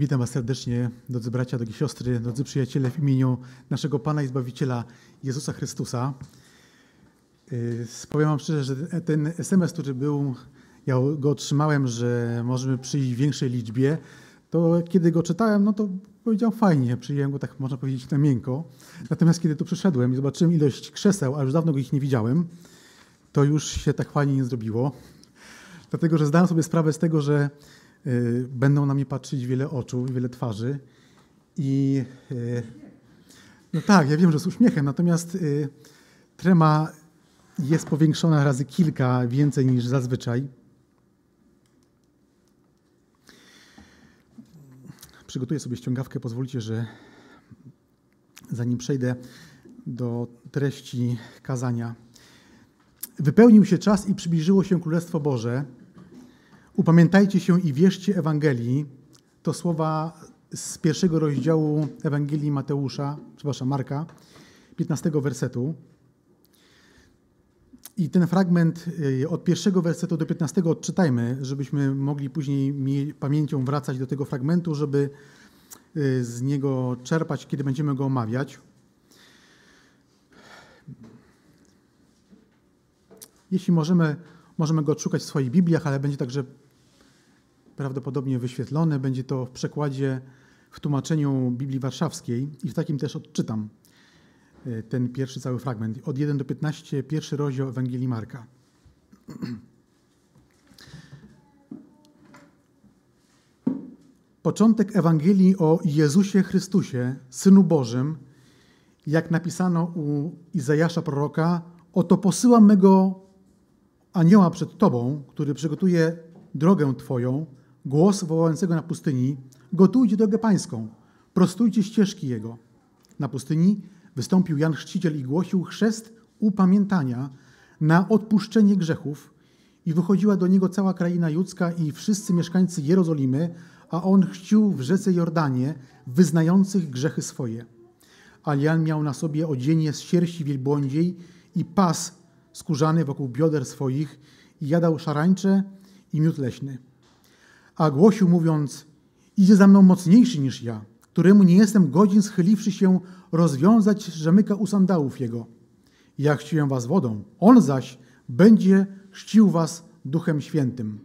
Witam Was serdecznie, drodzy bracia, drogie siostry, drodzy przyjaciele, w imieniu naszego Pana i Zbawiciela Jezusa Chrystusa. Yy, Powiem Wam szczerze, że ten SMS, który był, ja go otrzymałem, że możemy przyjść w większej liczbie, to kiedy go czytałem, no to powiedział fajnie, przyjąłem go tak można powiedzieć na miękko. Natomiast kiedy tu przyszedłem i zobaczyłem ilość krzeseł, a już dawno ich nie widziałem, to już się tak fajnie nie zrobiło. Dlatego, że zdałem sobie sprawę z tego, że y, będą na mnie patrzeć wiele oczu wiele twarzy. I y, no tak, ja wiem, że z uśmiechem, natomiast y, trema jest powiększona razy kilka więcej niż zazwyczaj. Przygotuję sobie ściągawkę. Pozwólcie, że zanim przejdę do treści kazania. Wypełnił się czas i przybliżyło się Królestwo Boże. Upamiętajcie się i wierzcie Ewangelii. To słowa z pierwszego rozdziału Ewangelii Mateusza, przepraszam, Marka, 15 wersetu. I ten fragment y, od pierwszego wersetu do 15 odczytajmy, żebyśmy mogli później pamięcią wracać do tego fragmentu, żeby y, z niego czerpać, kiedy będziemy go omawiać. Jeśli możemy, możemy go odszukać w swoich Bibliach, ale będzie także prawdopodobnie wyświetlony. Będzie to w przekładzie, w tłumaczeniu Biblii Warszawskiej i w takim też odczytam y, ten pierwszy cały fragment. Od 1 do 15, pierwszy rozdział Ewangelii Marka. Początek Ewangelii o Jezusie Chrystusie, Synu Bożym, jak napisano u Izajasza proroka, oto posyłam mego anioła przed Tobą, który przygotuje drogę Twoją, głos wołającego na pustyni, gotujcie drogę pańską, prostujcie ścieżki Jego. Na pustyni wystąpił Jan Chrzciciel i głosił chrzest upamiętania na odpuszczenie grzechów i wychodziła do niego cała kraina judzka i wszyscy mieszkańcy Jerozolimy, a on chrzcił w rzece Jordanie wyznających grzechy swoje. A Jan miał na sobie odzienie z sierści wielbłądziej i pas skórzany wokół bioder swoich i jadał szarańcze i miód leśny. A głosił mówiąc, idzie za mną mocniejszy niż ja, któremu nie jestem godzin schyliwszy się rozwiązać rzemyka u sandałów jego. Ja chrzciłem was wodą, on zaś będzie chrzcił was duchem świętym.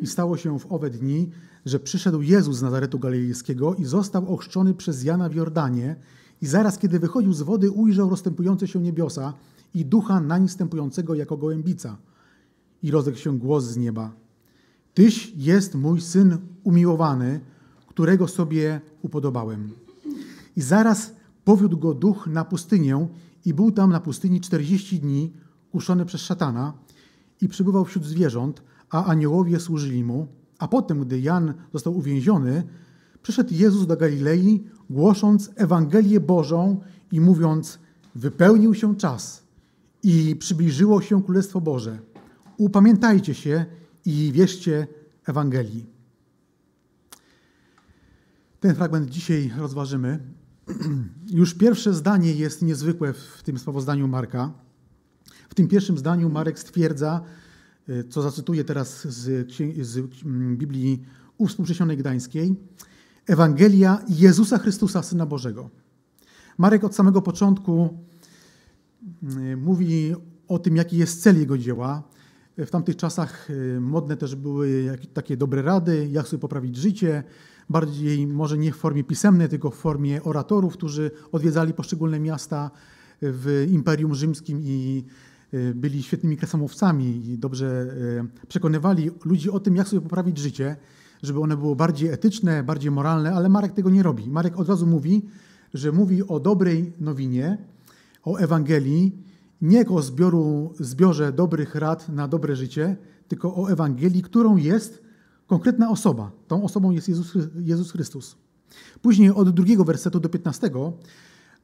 I stało się w owe dni, że przyszedł Jezus z Nazaretu Galilejskiego i został ochrzczony przez Jana w Jordanie i zaraz, kiedy wychodził z wody, ujrzał rozstępujące się niebiosa i ducha nań stępującego jako gołębica. I rozległ się głos z nieba. Tyś jest mój syn umiłowany, którego sobie upodobałem. I zaraz powiódł go duch na pustynię i był tam na pustyni czterdzieści dni, kuszony przez szatana i przybywał wśród zwierząt, a aniołowie służyli mu. A potem, gdy Jan został uwięziony, przyszedł Jezus do Galilei, głosząc Ewangelię Bożą i mówiąc, wypełnił się czas i przybliżyło się Królestwo Boże. Upamiętajcie się i wierzcie Ewangelii. Ten fragment dzisiaj rozważymy. Już pierwsze zdanie jest niezwykłe w tym sprawozdaniu Marka. W tym pierwszym zdaniu Marek stwierdza, co zacytuję teraz z, z Biblii Uwspółcześnionej Gdańskiej, Ewangelia Jezusa Chrystusa, Syna Bożego. Marek od samego początku mówi o tym, jaki jest cel jego dzieła. W tamtych czasach modne też były takie dobre rady, jak sobie poprawić życie, bardziej może nie w formie pisemnej, tylko w formie oratorów, którzy odwiedzali poszczególne miasta w Imperium Rzymskim i byli świetnymi krasomówcami i dobrze przekonywali ludzi o tym, jak sobie poprawić życie, żeby one było bardziej etyczne, bardziej moralne, ale Marek tego nie robi. Marek od razu mówi, że mówi o dobrej nowinie, o Ewangelii, nie o zbioru, zbiorze dobrych rad na dobre życie, tylko o Ewangelii, którą jest konkretna osoba. Tą osobą jest Jezus, Jezus Chrystus. Później od drugiego wersetu do 15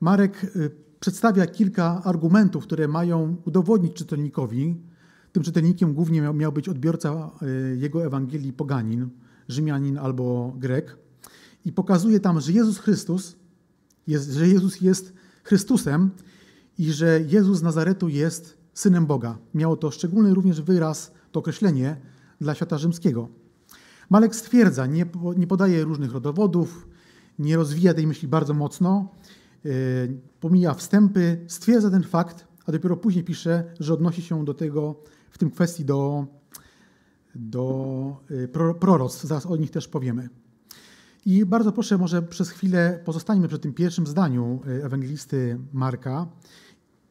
Marek przedstawia kilka argumentów, które mają udowodnić czytelnikowi. Tym czytelnikiem głównie miał, miał być odbiorca jego Ewangelii poganin, Rzymianin albo Grek. I pokazuje tam, że Jezus Chrystus, jest, że Jezus jest Chrystusem i że Jezus z Nazaretu jest Synem Boga. Miało to szczególny również wyraz, to określenie dla świata rzymskiego. Malek stwierdza, nie, nie podaje różnych rodowodów, nie rozwija tej myśli bardzo mocno, yy, pomija wstępy, stwierdza ten fakt, a dopiero później pisze, że odnosi się do tego w tym kwestii do, do yy, proroctw. Zaraz o nich też powiemy. I bardzo proszę, może przez chwilę pozostańmy przy tym pierwszym zdaniu yy, ewangelisty Marka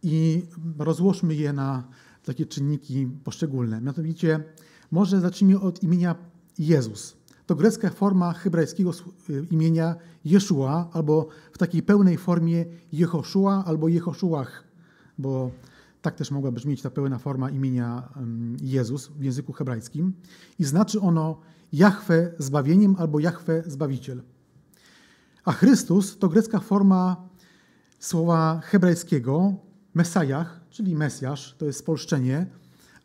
i rozłóżmy je na takie czynniki poszczególne. Mianowicie, może zacznijmy od imienia Jezus. To grecka forma hebrajskiego y, imienia Jeszua, albo w takiej pełnej formie Jehoszua albo Jehoszuach, bo tak też mogła brzmieć ta pełna forma imienia Jezus w języku hebrajskim. I znaczy ono Jahwe zbawieniem albo Jahwe zbawiciel. A Chrystus to grecka forma słowa hebrajskiego Mesajach, czyli Mesjasz, to jest spolszczenie,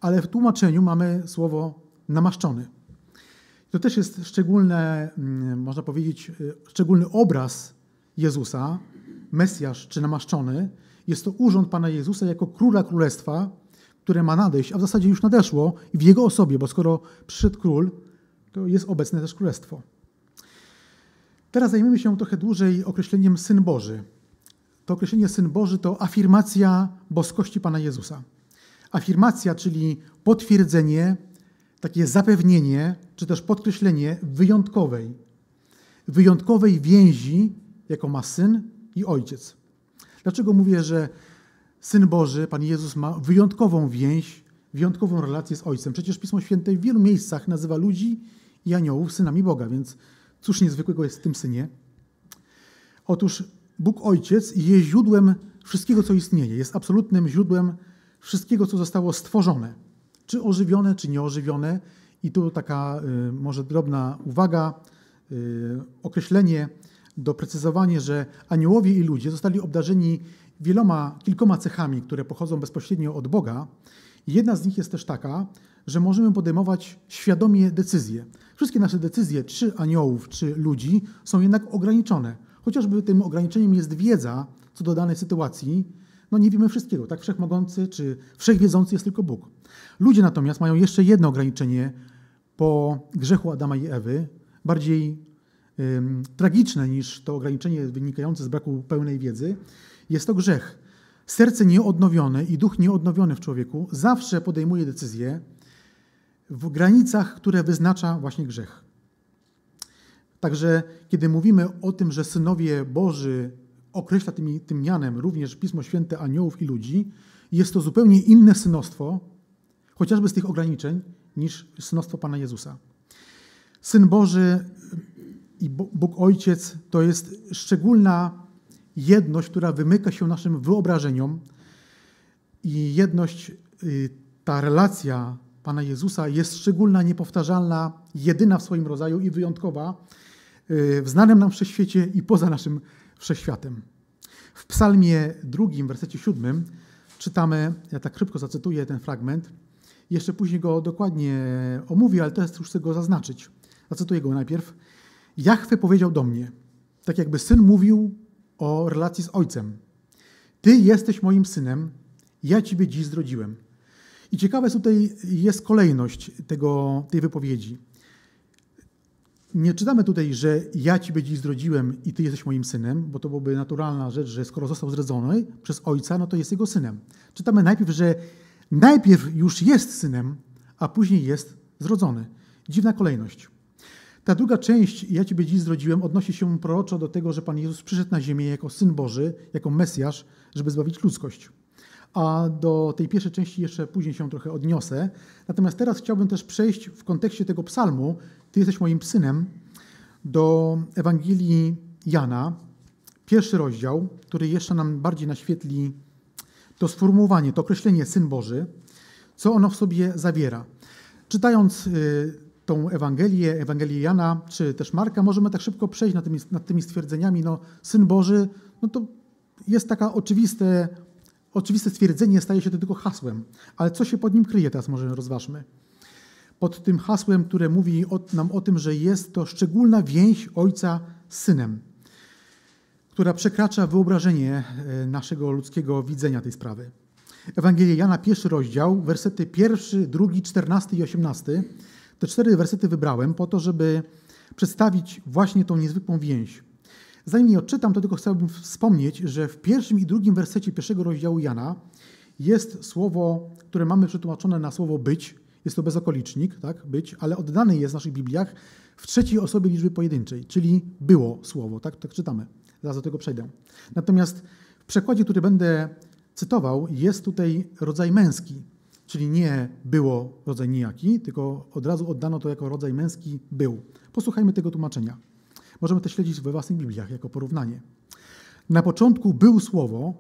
ale w tłumaczeniu mamy słowo namaszczony. To też jest szczególne, mm, można powiedzieć, y, szczególny obraz Jezusa, Mesjasz czy namaszczony. Jest to urząd Pana Jezusa jako króla królestwa, które ma nadejść, a w zasadzie już nadeszło w Jego osobie, bo skoro przyszedł król, to jest obecne też królestwo. Teraz zajmiemy się trochę dłużej określeniem Syn Boży. To określenie Syn Boży to afirmacja boskości Pana Jezusa. Afirmacja, czyli potwierdzenie takie zapewnienie, czy też podkreślenie wyjątkowej, wyjątkowej więzi, jaką ma syn i ojciec. Dlaczego mówię, że syn Boży, Pan Jezus, ma wyjątkową więź, wyjątkową relację z ojcem? Przecież Pismo Święte w wielu miejscach nazywa ludzi i aniołów synami Boga, więc cóż niezwykłego jest w tym synie? Otóż Bóg Ojciec jest źródłem wszystkiego, co istnieje, jest absolutnym źródłem wszystkiego, co zostało stworzone czy ożywione, czy nieożywione. I tu taka y, może drobna uwaga, y, określenie, doprecyzowanie, że aniołowie i ludzie zostali obdarzeni wieloma, kilkoma cechami, które pochodzą bezpośrednio od Boga. Jedna z nich jest też taka, że możemy podejmować świadomie decyzje. Wszystkie nasze decyzje, czy aniołów, czy ludzi, są jednak ograniczone. Chociażby tym ograniczeniem jest wiedza co do danej sytuacji, no nie wiemy wszystkiego, tak? Wszechmogący czy wszechwiedzący jest tylko Bóg. Ludzie natomiast mają jeszcze jedno ograniczenie po grzechu Adama i Ewy, bardziej ym, tragiczne niż to ograniczenie wynikające z braku pełnej wiedzy. Jest to grzech. Serce nieodnowione i duch nieodnowiony w człowieku zawsze podejmuje decyzje w granicach, które wyznacza właśnie grzech. Także kiedy mówimy o tym, że synowie Boży określa tym, tym mianem również Pismo Święte aniołów i ludzi, jest to zupełnie inne synostwo, chociażby z tych ograniczeń, niż synostwo Pana Jezusa. Syn Boży i Bóg Ojciec to jest szczególna jedność, która wymyka się naszym wyobrażeniom i jedność, y, ta relacja Pana Jezusa jest szczególna, niepowtarzalna, jedyna w swoim rodzaju i wyjątkowa w znanym nam wszechświecie i poza naszym wszechświatem. W psalmie drugim, wersecie siódmym czytamy, ja tak szybko zacytuję ten fragment, jeszcze później go dokładnie omówię, ale teraz już chcę go zaznaczyć. Zacytuję go najpierw. Jachwę powiedział do mnie, tak jakby syn mówił o relacji z ojcem. Ty jesteś moim synem, ja ciebie dziś zrodziłem. I ciekawe tutaj jest kolejność tego, tej wypowiedzi. Nie czytamy tutaj, że ja Ciebie dziś zrodziłem i Ty jesteś moim synem, bo to byłoby naturalna rzecz, że skoro został zrodzony przez ojca, no to jest jego synem. Czytamy najpierw, że najpierw już jest synem, a później jest zrodzony. Dziwna kolejność. Ta druga część, ja Ciebie dziś zrodziłem, odnosi się proroczo do tego, że Pan Jezus przyszedł na ziemię jako Syn Boży, jako Mesjasz, żeby zbawić ludzkość. A do tej pierwszej części jeszcze później się trochę odniosę. Natomiast teraz chciałbym też przejść w kontekście tego psalmu, Ty jesteś moim synem, do Ewangelii Jana, pierwszy rozdział, który jeszcze nam bardziej naświetli to sformułowanie, to określenie Syn Boży, co ono w sobie zawiera. Czytając y, tą Ewangelię, Ewangelię Jana, czy też Marka, możemy tak szybko przejść nad tymi, nad tymi stwierdzeniami. No, Syn Boży, no to jest taka oczywiste, oczywiste stwierdzenie, staje się to tylko hasłem. Ale co się pod nim kryje, teraz może rozważmy. Pod tym hasłem, które mówi nam o tym, że jest to szczególna więź ojca z synem która przekracza wyobrażenie e, naszego ludzkiego widzenia tej sprawy. Ewangelia Jana, pierwszy rozdział, wersety pierwszy, drugi, czternasty i osiemnasty, Te cztery wersety wybrałem po to, żeby przedstawić właśnie tą niezwykłą więź. Zanim je odczytam, to tylko chciałbym wspomnieć, że w pierwszym i drugim wersecie pierwszego rozdziału Jana jest słowo, które mamy przetłumaczone na słowo być. Jest to bezokolicznik, tak, być, ale oddane jest w naszych Bibliach w trzeciej osobie liczby pojedynczej, czyli było słowo, tak, tak czytamy. Zaraz do tego przejdę. Natomiast w przekładzie, który będę cytował, jest tutaj rodzaj męski, czyli nie było rodzaj nijaki, tylko od razu oddano to jako rodzaj męski był. Posłuchajmy tego tłumaczenia. Możemy to śledzić we własnych Bibliach jako porównanie. Na początku był Słowo,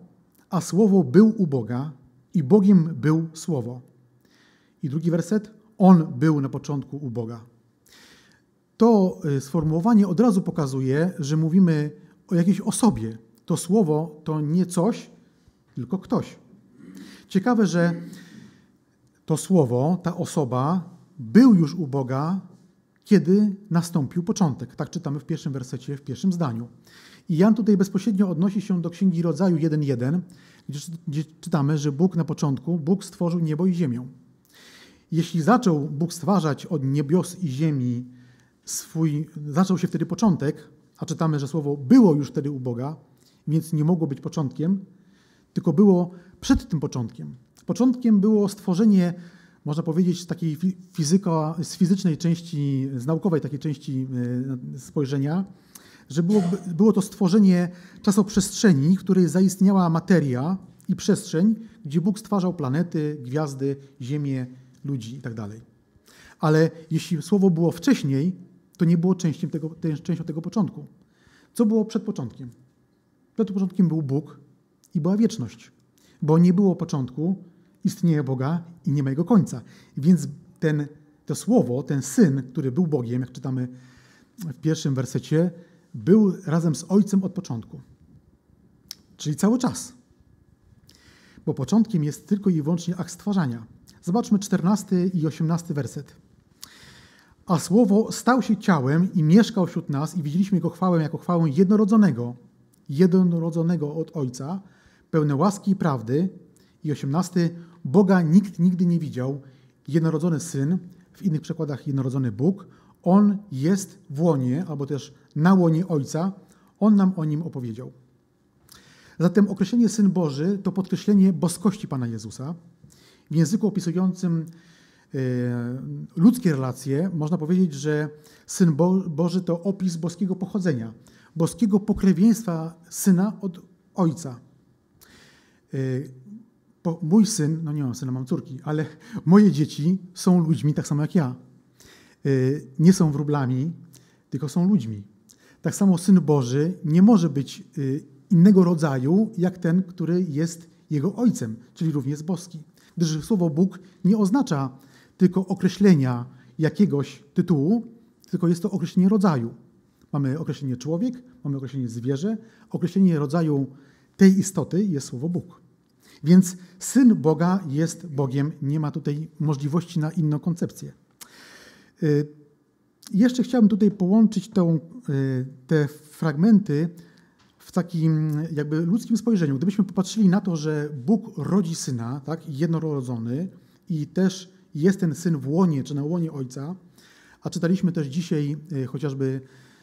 a Słowo był u Boga i Bogiem był Słowo. I drugi werset. On był na początku u Boga. To y, sformułowanie od razu pokazuje, że mówimy o jakiejś osobie. To słowo to nie coś, tylko ktoś. Ciekawe, że to słowo, ta osoba był już u Boga, kiedy nastąpił początek. Tak czytamy w pierwszym wersecie, w pierwszym zdaniu. I Jan tutaj bezpośrednio odnosi się do Księgi Rodzaju 1.1, gdzie czytamy, że Bóg na początku, Bóg stworzył niebo i ziemię. Jeśli zaczął Bóg stwarzać od niebios i ziemi swój, zaczął się wtedy początek, a czytamy, że słowo było już wtedy u Boga, więc nie mogło być początkiem, tylko było przed tym początkiem. Początkiem było stworzenie, można powiedzieć, z takiej fizyko, z fizycznej części, z naukowej takiej części e, spojrzenia, że było, było to stworzenie czasoprzestrzeni, w której zaistniała materia i przestrzeń, gdzie Bóg stwarzał planety, gwiazdy, ziemię, ludzi itd. Tak Ale jeśli słowo było wcześniej, to nie było częścią tego, częścią tego początku. Co było przed początkiem? Przed początkiem był Bóg i była wieczność. Bo nie było początku, istnieje Boga i nie ma jego końca. Więc ten, to słowo, ten syn, który był Bogiem, jak czytamy w pierwszym wersecie, był razem z Ojcem od początku. Czyli cały czas. Bo początkiem jest tylko i wyłącznie akt stwarzania. Zobaczmy 14 i 18 werset. A słowo stał się ciałem i mieszkał wśród nas, i widzieliśmy jego chwałę jako chwałę jednorodzonego, jednorodzonego od Ojca, pełne łaski i prawdy. I 18. Boga nikt nigdy nie widział, jednorodzony syn, w innych przekładach jednorodzony Bóg. On jest w łonie, albo też na łonie Ojca. On nam o nim opowiedział. Zatem określenie Syn Boży to podkreślenie boskości Pana Jezusa. W języku opisującym e, ludzkie relacje można powiedzieć, że Syn Boży to opis boskiego pochodzenia, boskiego pokrewieństwa Syna od Ojca. E, mój syn, no nie mam syna, mam córki, ale moje dzieci są ludźmi tak samo jak ja. E, nie są wróblami, tylko są ludźmi. Tak samo Syn Boży nie może być innego rodzaju jak ten, który jest jego ojcem, czyli również boski gdyż słowo Bóg nie oznacza tylko określenia jakiegoś tytułu, tylko jest to określenie rodzaju. Mamy określenie człowiek, mamy określenie zwierzę, określenie rodzaju tej istoty jest słowo Bóg. Więc syn Boga jest Bogiem, nie ma tutaj możliwości na inną koncepcję. Y, jeszcze chciałbym tutaj połączyć tą, y, te fragmenty w takim jakby ludzkim spojrzeniu, gdybyśmy popatrzyli na to, że Bóg rodzi syna, tak, jednorodzony i też jest ten syn w łonie, czy na łonie ojca, a czytaliśmy też dzisiaj e, chociażby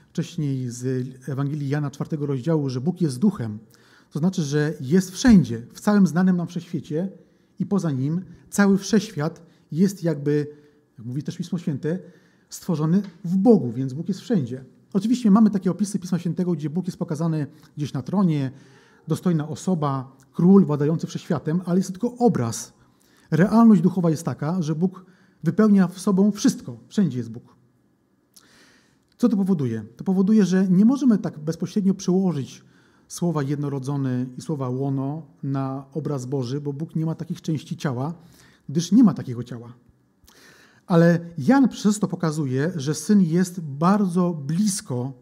wcześniej z Ewangelii Jana czwartego rozdziału, że Bóg jest duchem, to znaczy, że jest wszędzie, w całym znanym nam wszechświecie i poza nim cały wszechświat jest jakby, jak mówi też Pismo Święte, stworzony w Bogu, więc Bóg jest wszędzie. Oczywiście mamy takie opisy Pisma Świętego, gdzie Bóg jest pokazany gdzieś na tronie, dostojna osoba, król władający wszechświatem, ale jest to tylko obraz. Realność duchowa jest taka, że Bóg wypełnia w sobą wszystko. Wszędzie jest Bóg. Co to powoduje? To powoduje, że nie możemy tak bezpośrednio przełożyć słowa jednorodzony i słowa łono na obraz Boży, bo Bóg nie ma takich części ciała, gdyż nie ma takiego ciała. Ale Jan przez to pokazuje, że syn jest bardzo blisko,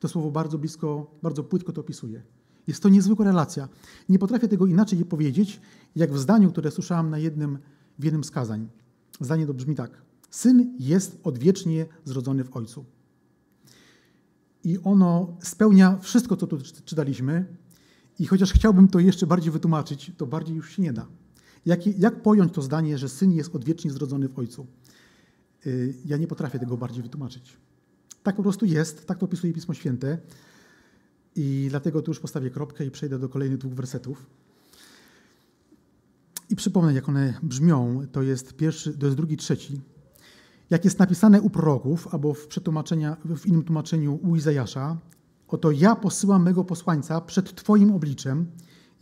to słowo bardzo blisko, bardzo płytko to opisuje. Jest to niezwykła relacja. Nie potrafię tego inaczej powiedzieć, jak w zdaniu, które słyszałam na jednym, w jednym z kazań. Zdanie to brzmi tak. Syn jest odwiecznie zrodzony w Ojcu. I ono spełnia wszystko, co tu czytaliśmy. I chociaż chciałbym to jeszcze bardziej wytłumaczyć, to bardziej już się nie da. Jak, jak pojąć to zdanie, że syn jest odwiecznie zrodzony w ojcu? Y, ja nie potrafię tego bardziej wytłumaczyć. Tak po prostu jest, tak to opisuje Pismo Święte. I dlatego tu już postawię kropkę i przejdę do kolejnych dwóch wersetów. I przypomnę, jak one brzmią. To jest pierwszy, to jest drugi, trzeci. Jak jest napisane u proroków, albo w, przetłumaczenia, w innym tłumaczeniu u Izajasza, oto ja posyłam mego posłańca przed Twoim obliczem,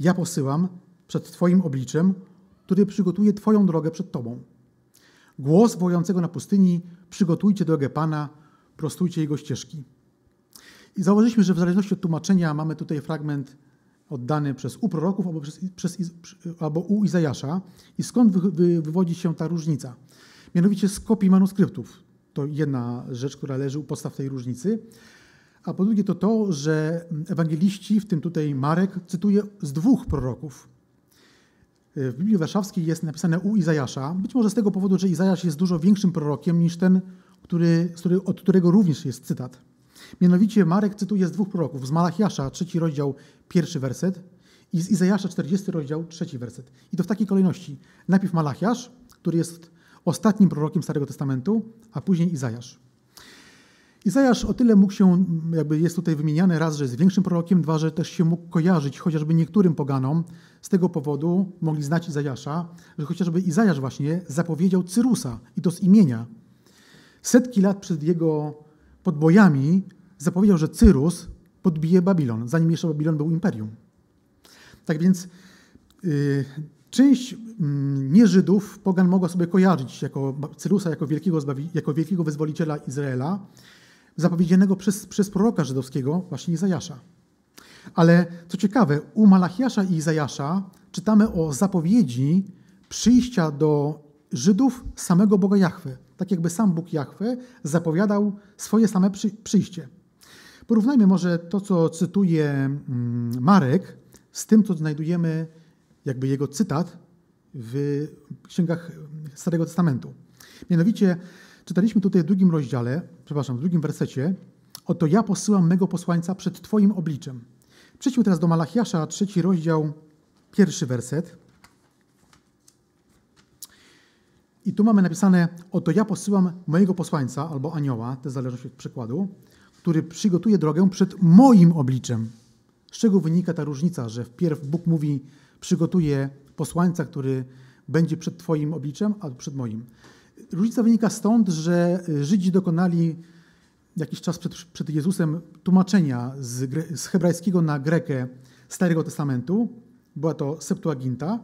ja posyłam przed Twoim obliczem, który przygotuje Twoją drogę przed Tobą. Głos wojącego na pustyni, przygotujcie drogę Pana, prostujcie Jego ścieżki. I zauważyliśmy, że w zależności od tłumaczenia mamy tutaj fragment oddany przez u proroków albo, przez, przez, albo u Izajasza. I skąd wy, wy, wywodzi się ta różnica? Mianowicie z kopii manuskryptów. To jedna rzecz, która leży u podstaw tej różnicy. A po drugie to to, że ewangeliści, w tym tutaj Marek, cytuje z dwóch proroków. W Biblii Warszawskiej jest napisane u Izajasza, być może z tego powodu, że Izajasz jest dużo większym prorokiem niż ten, który, od którego również jest cytat. Mianowicie Marek cytuje z dwóch proroków, z Malachiasza, trzeci rozdział, pierwszy werset i z Izajasza, 40 rozdział, trzeci werset. I to w takiej kolejności. Najpierw Malachiasz, który jest ostatnim prorokiem Starego Testamentu, a później Izajasz. Izajasz o tyle mógł się, jakby jest tutaj wymieniany raz, że jest większym prorokiem, dwa, że też się mógł kojarzyć chociażby niektórym poganom. Z tego powodu mogli znać Izajasza, że chociażby Izajasz właśnie zapowiedział Cyrusa i to z imienia. Setki lat przed jego podbojami zapowiedział, że Cyrus podbije Babilon, zanim jeszcze Babilon był imperium. Tak więc yy, część yy, nieżydów pogan mogła sobie kojarzyć jako Cyrusa jako wielkiego, jako wielkiego wyzwoliciela Izraela, zapowiedzianego przez, przez proroka żydowskiego, właśnie Izajasza. Ale co ciekawe, u Malachiasza i Izajasza czytamy o zapowiedzi przyjścia do Żydów samego Boga Jahwe. Tak jakby sam Bóg Jahwe zapowiadał swoje same przyjście. Porównajmy może to, co cytuje mm, Marek, z tym, co znajdujemy, jakby jego cytat w księgach Starego Testamentu. Mianowicie czytaliśmy tutaj w drugim rozdziale, przepraszam, w drugim wersecie, oto ja posyłam mego posłańca przed Twoim obliczem. Przejdźmy teraz do Malachiasza, trzeci rozdział, pierwszy werset. I tu mamy napisane, oto ja posyłam mojego posłańca, albo anioła, to zależy od przykładu, który przygotuje drogę przed moim obliczem. Z czego wynika ta różnica, że wpierw Bóg mówi, przygotuje posłańca, który będzie przed Twoim obliczem, a przed moim. Różnica wynika stąd, że Żydzi dokonali jakiś czas przed, przed Jezusem tłumaczenia z, z hebrajskiego na grekę Starego Testamentu. Była to Septuaginta.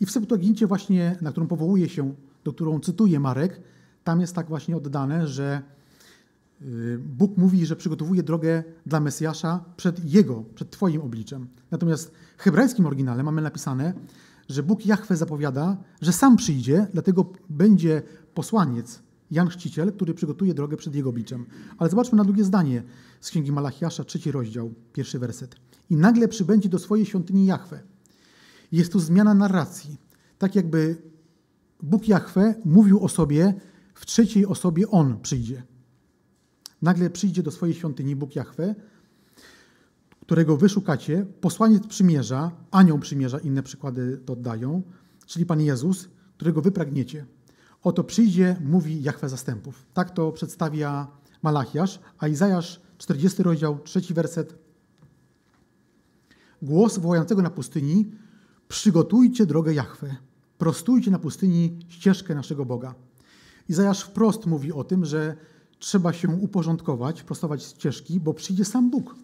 I w Septuagincie właśnie, na którą powołuje się, do którą cytuje Marek, tam jest tak właśnie oddane, że y, Bóg mówi, że przygotowuje drogę dla Mesjasza przed Jego, przed Twoim obliczem. Natomiast w hebrajskim oryginale mamy napisane, że Bóg Jahwe zapowiada, że sam przyjdzie, dlatego będzie posłaniec, Jan Chrzciciel, który przygotuje drogę przed jego obliczem. Ale zobaczmy na drugie zdanie z Księgi Malachiasza, trzeci rozdział, pierwszy werset. I nagle przybędzie do swojej świątyni Jahwe. Jest tu zmiana narracji. Tak jakby Bóg Jahwe mówił o sobie, w trzeciej osobie On przyjdzie. Nagle przyjdzie do swojej świątyni Bóg Jahwe, którego wy szukacie, posłaniec przymierza, anioł przymierza, inne przykłady to oddają, czyli Pan Jezus, którego wy pragniecie. Oto przyjdzie, mówi Jahwe zastępów. Tak to przedstawia Malachiasz, a Izajasz, 40 rozdział, trzeci werset. Głos wołającego na pustyni, przygotujcie drogę Jahwe, prostujcie na pustyni ścieżkę naszego Boga. Izajasz wprost mówi o tym, że trzeba się uporządkować, prostować ścieżki, bo przyjdzie sam Bóg.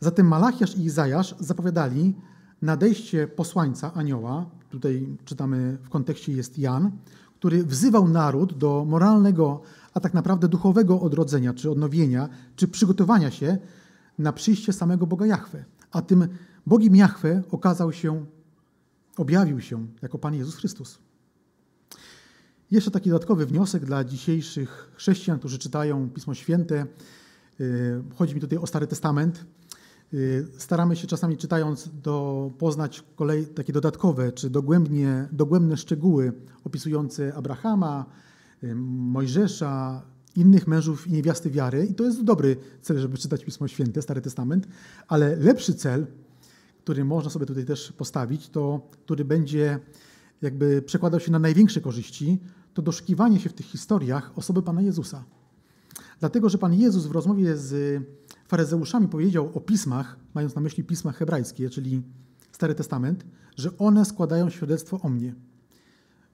Zatem Malachiasz i Izajasz zapowiadali nadejście posłańca, anioła, tutaj czytamy w kontekście jest Jan, który wzywał naród do moralnego, a tak naprawdę duchowego odrodzenia, czy odnowienia, czy przygotowania się na przyjście samego Boga Jahwe. A tym Bogiem Jahwe okazał się, objawił się jako Pan Jezus Chrystus. Jeszcze taki dodatkowy wniosek dla dzisiejszych chrześcijan, którzy czytają Pismo Święte. Y, chodzi mi tutaj o Stary Testament. Y, staramy się czasami czytając do, poznać kolej takie dodatkowe czy dogłębnie, dogłębne szczegóły opisujące Abrahama, y, Mojżesza, innych mężów i niewiasty wiary. I to jest dobry cel, żeby czytać Pismo Święte, Stary Testament, ale lepszy cel, który można sobie tutaj też postawić, to który będzie jakby przekładał się na największe korzyści, to doszukiwanie się w tych historiach osoby Pana Jezusa. Dlatego, że Pan Jezus w rozmowie z faryzeuszami powiedział o pismach, mając na myśli pisma hebrajskie, czyli Stary Testament, że one składają świadectwo o mnie.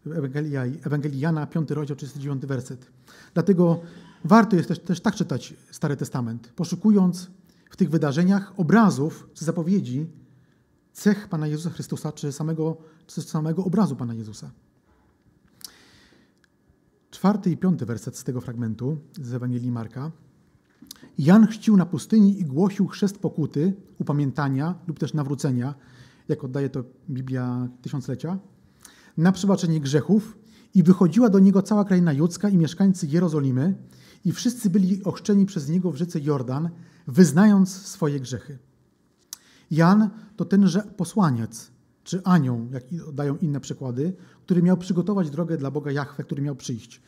Ewangelia, Ewangelii Jana, 5 rozdział, 39 werset. Dlatego warto jest też, też tak czytać Stary Testament, poszukując w tych wydarzeniach obrazów czy zapowiedzi cech Pana Jezusa Chrystusa, czy samego, czy samego obrazu Pana Jezusa. Czwarty i piąty werset z tego fragmentu z Ewangelii Marka. Jan chrzcił na pustyni i głosił chrzest pokuty, upamiętania lub też nawrócenia, jak oddaje to Biblia Tysiąclecia, na przebaczenie grzechów i wychodziła do niego cała kraina judzka i mieszkańcy Jerozolimy i wszyscy byli ochrzczeni przez niego w rzece Jordan, wyznając swoje grzechy. Jan to tenże posłaniec, czy anioł, jak dają inne przykłady, który miał przygotować drogę dla Boga Jahwe, który miał przyjść.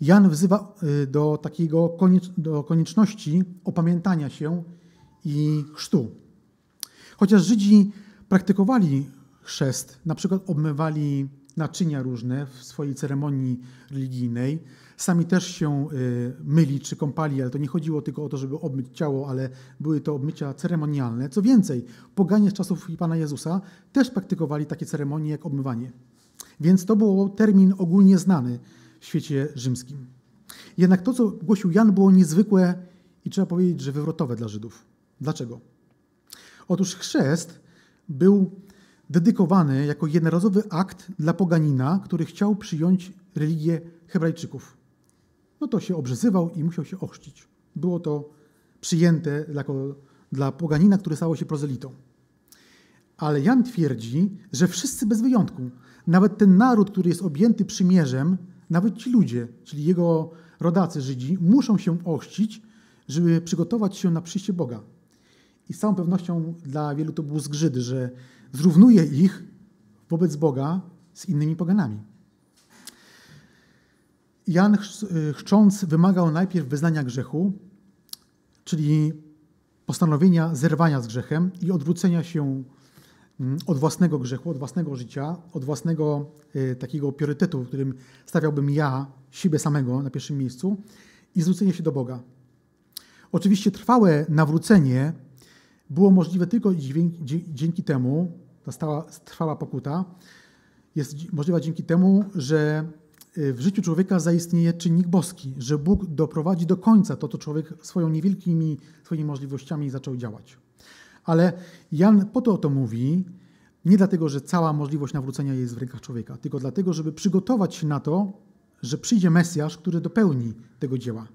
Jan wzywa y, do takiego do konieczności opamiętania się i chrztu. Chociaż Żydzi praktykowali chrzest, na przykład obmywali naczynia różne w swojej ceremonii religijnej, sami też się y, myli czy kąpali, ale to nie chodziło tylko o to, żeby obmyć ciało, ale były to obmycia ceremonialne. Co więcej, poganie z czasów Pana Jezusa też praktykowali takie ceremonie jak obmywanie. Więc to był termin ogólnie znany w świecie rzymskim. Jednak to, co głosił Jan, było niezwykłe i trzeba powiedzieć, że wywrotowe dla Żydów. Dlaczego? Otóż chrzest był dedykowany jako jednorazowy akt dla poganina, który chciał przyjąć religię Hebrajczyków. No to się obrzezywał i musiał się ochrzcić. Było to przyjęte jako dla poganina, który stało się prozelitą. Ale Jan twierdzi, że wszyscy bez wyjątku, nawet ten naród, który jest objęty przymierzem, nawet ci ludzie, czyli jego rodacy Żydzi, muszą się ochrzcić, żeby przygotować się na przyjście Boga. I z całą pewnością dla wielu to był zgrzyt, że zrównuje ich wobec Boga z innymi poganami. Jan chrzcząc wymagał najpierw wyznania grzechu, czyli postanowienia zerwania z grzechem i odwrócenia się mm, od własnego grzechu, od własnego życia, od własnego y, takiego priorytetu, w którym stawiałbym ja, siebie samego na pierwszym miejscu i zwrócenie się do Boga. Oczywiście trwałe nawrócenie było możliwe tylko dzięki temu, ta stała, trwała pokuta, jest możliwa dzięki temu, że w życiu człowieka zaistnieje czynnik boski, że Bóg doprowadzi do końca to, co człowiek swoją niewielkimi swoimi możliwościami zaczął działać. Ale Jan po to o to mówi, nie dlatego, że cała możliwość nawrócenia jest w rękach człowieka, tylko dlatego, żeby przygotować się na to, że przyjdzie Mesjasz, który dopełni tego dzieła.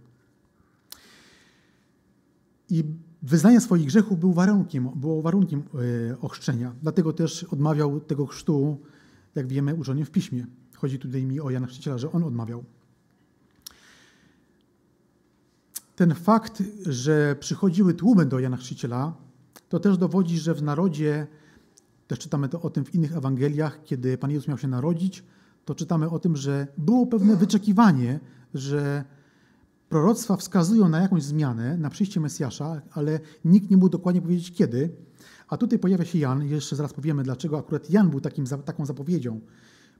I wyznanie swoich grzechów był warunkiem, było warunkiem e, ochrzczenia. Dlatego też odmawiał tego chrztu, jak wiemy, uczonym w piśmie. Chodzi tutaj mi o Jana Chrzciciela, że on odmawiał. Ten fakt, że przychodziły tłumy do Jana Chrzciciela, to też dowodzi, że w narodzie, też czytamy to o tym w innych Ewangeliach, kiedy Pan Jezus miał się narodzić, to czytamy o tym, że było pewne wyczekiwanie, że proroctwa wskazują na jakąś zmianę, na przyjście Mesjasza, ale nikt nie mógł dokładnie powiedzieć kiedy. A tutaj pojawia się Jan, jeszcze zaraz powiemy, dlaczego akurat Jan był takim, taką zapowiedzią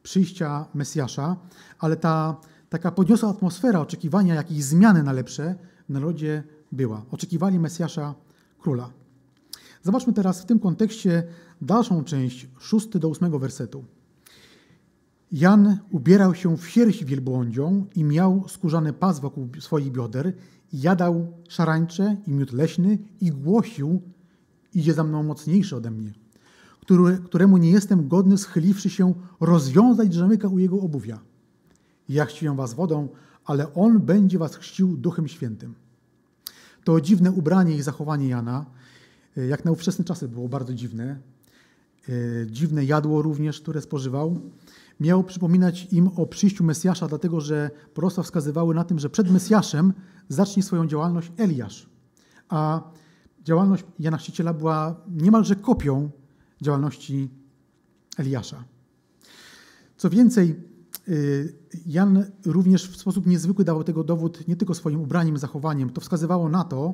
przyjścia Mesjasza, ale ta taka podniosła atmosfera oczekiwania jakiejś zmiany na lepsze w narodzie była. Oczekiwali Mesjasza króla. Zobaczmy teraz w tym kontekście dalszą część, szósty do ósmego wersetu. Jan ubierał się w sierść wielbłądzią i miał skórzany pas wokół swoich bioder jadał szarańcze i miód leśny i głosił, idzie za mną mocniejszy ode mnie, który, któremu nie jestem godny, schyliwszy się, rozwiązać rzemyka u jego obuwia. Ja chrzciłem was wodą, ale on będzie was chrzcił Duchem Świętym. To dziwne ubranie i zachowanie Jana, jak na ówczesne czasy było bardzo dziwne. E, dziwne jadło również, które spożywał miał przypominać im o przyjściu Mesjasza, dlatego że proroctwa wskazywały na tym, że przed Mesjaszem zacznie swoją działalność Eliasz. A działalność Jana Chrzciciela była niemalże kopią działalności Eliasza. Co więcej, y, Jan również w sposób niezwykły dawał tego dowód nie tylko swoim ubraniem, zachowaniem. To wskazywało na to,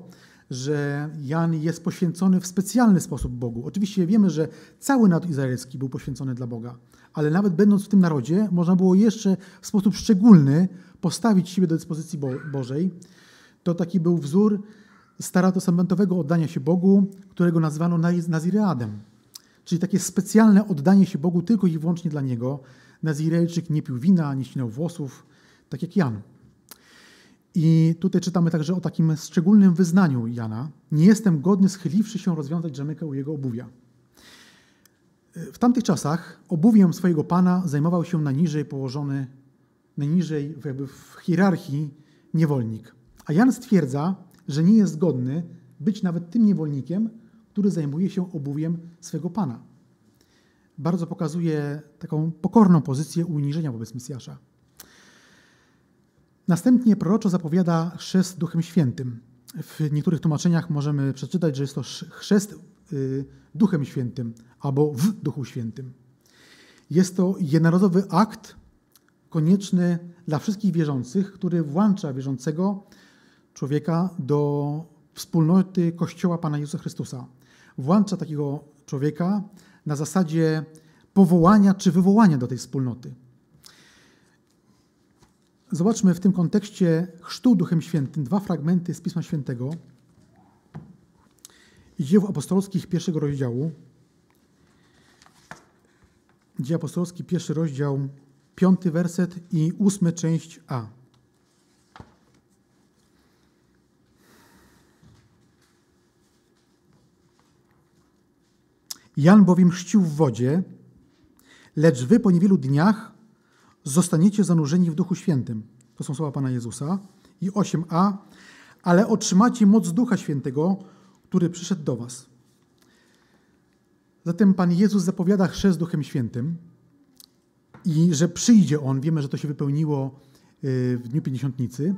że Jan jest poświęcony w specjalny sposób Bogu. Oczywiście wiemy, że cały naród izraelski był poświęcony dla Boga, ale nawet będąc w tym narodzie, można było jeszcze w sposób szczególny postawić siebie do dyspozycji Bo Bożej. To taki był wzór starotestamentowego oddania się Bogu, którego nazwano Nazireadem, czyli takie specjalne oddanie się Bogu tylko i wyłącznie dla Niego. Nazirejczyk nie pił wina, nie ścinał włosów, tak jak Jan. I tutaj czytamy także o takim szczególnym wyznaniu Jana. Nie jestem godny, schyliwszy się, rozwiązać rzemykę u jego obuwia. W tamtych czasach obuwiem swojego pana zajmował się najniżej położony, najniżej jakby w hierarchii niewolnik. A Jan stwierdza, że nie jest godny być nawet tym niewolnikiem, który zajmuje się obuwiem swego pana. Bardzo pokazuje taką pokorną pozycję uniżenia wobec Mesjasza. Następnie proroczo zapowiada chrzest Duchem Świętym. W niektórych tłumaczeniach możemy przeczytać, że jest to chrzest y, Duchem Świętym albo w Duchu Świętym. Jest to jednorazowy akt konieczny dla wszystkich wierzących, który włącza wierzącego człowieka do wspólnoty Kościoła Pana Jezusa Chrystusa. Włącza takiego człowieka na zasadzie powołania czy wywołania do tej wspólnoty. Zobaczmy w tym kontekście chrztu Duchem Świętym dwa fragmenty z Pisma Świętego i dzieł apostolskich pierwszego rozdziału. Dzieje apostolski, pierwszy rozdział, piąty werset i ósmy część A. Jan bowiem chrzcił w wodzie, lecz wy po niewielu dniach zostaniecie zanurzeni w Duchu Świętym. To są słowa Pana Jezusa. I 8a, ale otrzymacie moc Ducha Świętego, który przyszedł do was. Zatem Pan Jezus zapowiada chrzest Duchem Świętym i że przyjdzie On. Wiemy, że to się wypełniło y, w Dniu Pięćdziesiątnicy.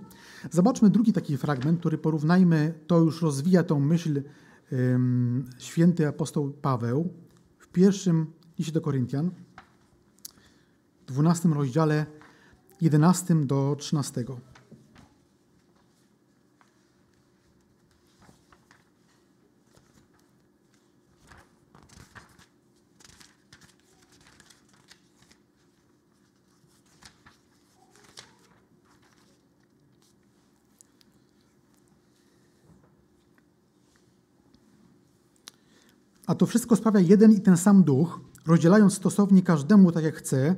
Zobaczmy drugi taki fragment, który porównajmy, to już rozwija tą myśl święty apostoł Paweł w pierwszym liście do Koryntian, 12 rozdziale 11 do 13. A to wszystko sprawia jeden i ten sam duch, rozdzielając stosownie każdemu tak jak chce,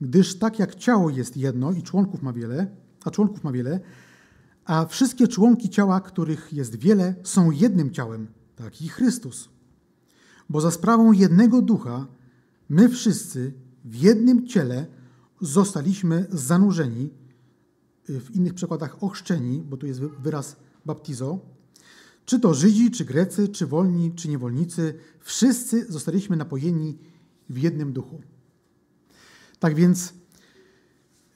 gdyż tak jak ciało jest jedno i członków ma wiele, a członków ma wiele, a wszystkie członki ciała, których jest wiele, są jednym ciałem, tak i Chrystus. Bo za sprawą jednego ducha my wszyscy w jednym ciele zostaliśmy zanurzeni, w innych przykładach ochrzczeni, bo tu jest wyraz baptizo, czy to Żydzi, czy Grecy, czy wolni, czy niewolnicy, wszyscy zostaliśmy napojeni w jednym duchu. Tak więc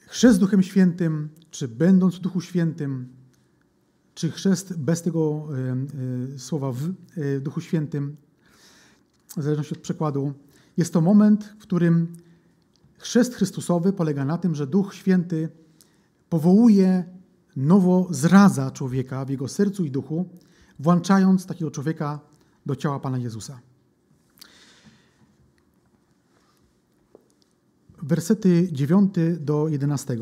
chrzest Duchem Świętym, czy będąc w Duchu Świętym, czy chrzest bez tego y, y, słowa w y, Duchu Świętym, w zależności od przekładu, jest to moment, w którym chrzest Chrystusowy polega na tym, że Duch Święty powołuje, nowo zradza człowieka w jego sercu i duchu, włączając takiego człowieka do ciała Pana Jezusa. Wersety 9 do 11.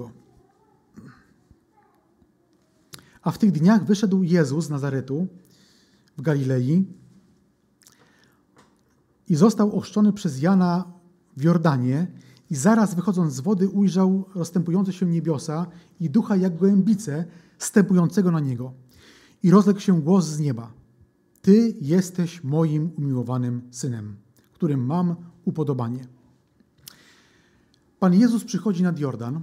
A w tych dniach wyszedł Jezus z Nazaretu w Galilei i został ochrzczony przez Jana w Jordanie i zaraz wychodząc z wody ujrzał rozstępujące się niebiosa i ducha jak gołębice stępującego na niego. I rozległ się głos z nieba. Ty jesteś moim umiłowanym synem, którym mam upodobanie. Pan Jezus przychodzi nad Jordan,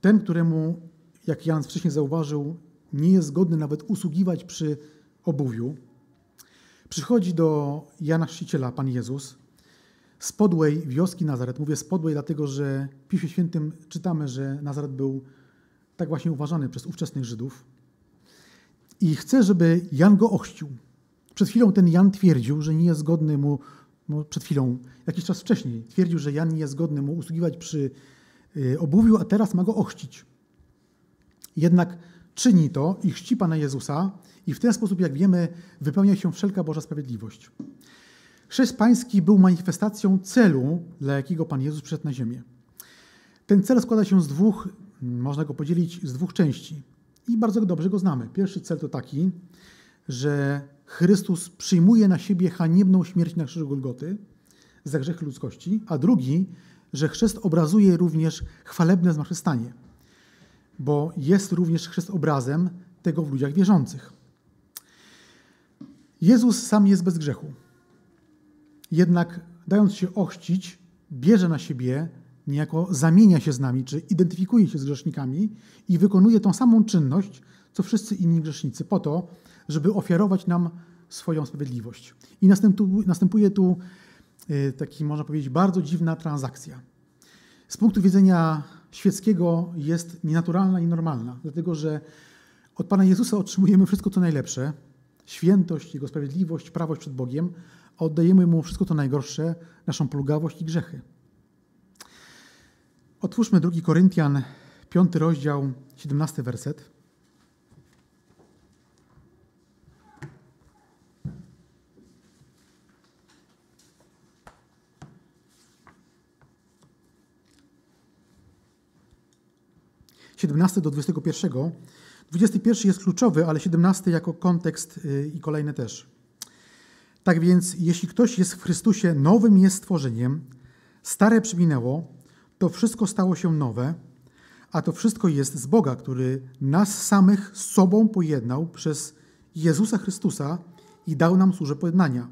ten, któremu, jak Jan wcześniej zauważył, nie jest godny nawet usługiwać przy obuwiu. Przychodzi do Jana Chrzciciela, Pan Jezus, z podłej wioski Nazaret. Mówię z podłej, dlatego że w Piśmie Świętym czytamy, że Nazaret był tak właśnie uważany przez ówczesnych Żydów. I chce, żeby Jan go ochrzcił. Przed chwilą ten Jan twierdził, że nie jest godny mu przed chwilą, jakiś czas wcześniej, twierdził, że Jan nie jest godny mu usługiwać przy y, obuwiu, a teraz ma go ochrzcić. Jednak czyni to i chrzci Pana Jezusa i w ten sposób, jak wiemy, wypełnia się wszelka Boża sprawiedliwość. Chrzest pański był manifestacją celu, dla jakiego Pan Jezus przyszedł na ziemię. Ten cel składa się z dwóch, można go podzielić z dwóch części i bardzo dobrze go znamy. Pierwszy cel to taki, że Chrystus przyjmuje na siebie haniebną śmierć na krzyżu Golgoty za grzechy ludzkości, a drugi, że chrzest obrazuje również chwalebne zmartwychwstanie, bo jest również chrzest obrazem tego w ludziach wierzących. Jezus sam jest bez grzechu. Jednak dając się ochrzcić, bierze na siebie, niejako zamienia się z nami, czy identyfikuje się z grzesznikami i wykonuje tą samą czynność, co wszyscy inni grzesznicy, po to, żeby ofiarować nam swoją sprawiedliwość. I następuje tu y, taki, można powiedzieć, bardzo dziwna transakcja. Z punktu widzenia świeckiego jest nienaturalna i normalna, dlatego że od Pana Jezusa otrzymujemy wszystko, co najlepsze, świętość, Jego sprawiedliwość, prawość przed Bogiem, a oddajemy Mu wszystko to najgorsze, naszą plugawość i grzechy. Otwórzmy 2 Koryntian, 5 rozdział, 17 werset. Siedemnasty do 21. 21 jest kluczowy, ale 17 jako kontekst y, i kolejne też. Tak więc, jeśli ktoś jest w Chrystusie, nowym jest stworzeniem, stare przyminęło, to wszystko stało się nowe, a to wszystko jest z Boga, który nas samych z sobą pojednał przez Jezusa Chrystusa i dał nam służę pojednania.